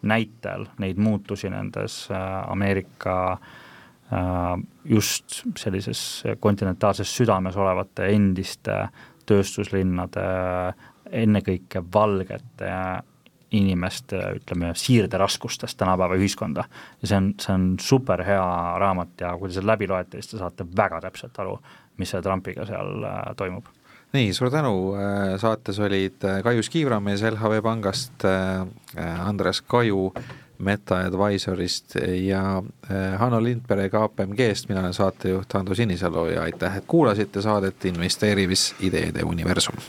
näitel neid muutusi nendes Ameerika just sellises kontinentaalses südames olevate endiste tööstuslinnade ennekõike valgete inimeste, ütleme, siirderaskustest tänapäeva ühiskonda. ja see on, see on super hea raamat ja kui te selle läbi loete, siis te saate väga täpselt aru, mis selle Trumpiga seal äh, toimub. nii, suur tänu, äh, saates olid äh, Kaius Kiivramees LHV Pangast, Andres Kaju Meta Advisorist ja Hanno Lindpere KPMG-st, mina olen saatejuht Ando Sinisalu ja aitäh, et kuulasite saadet Investeerimisideede universum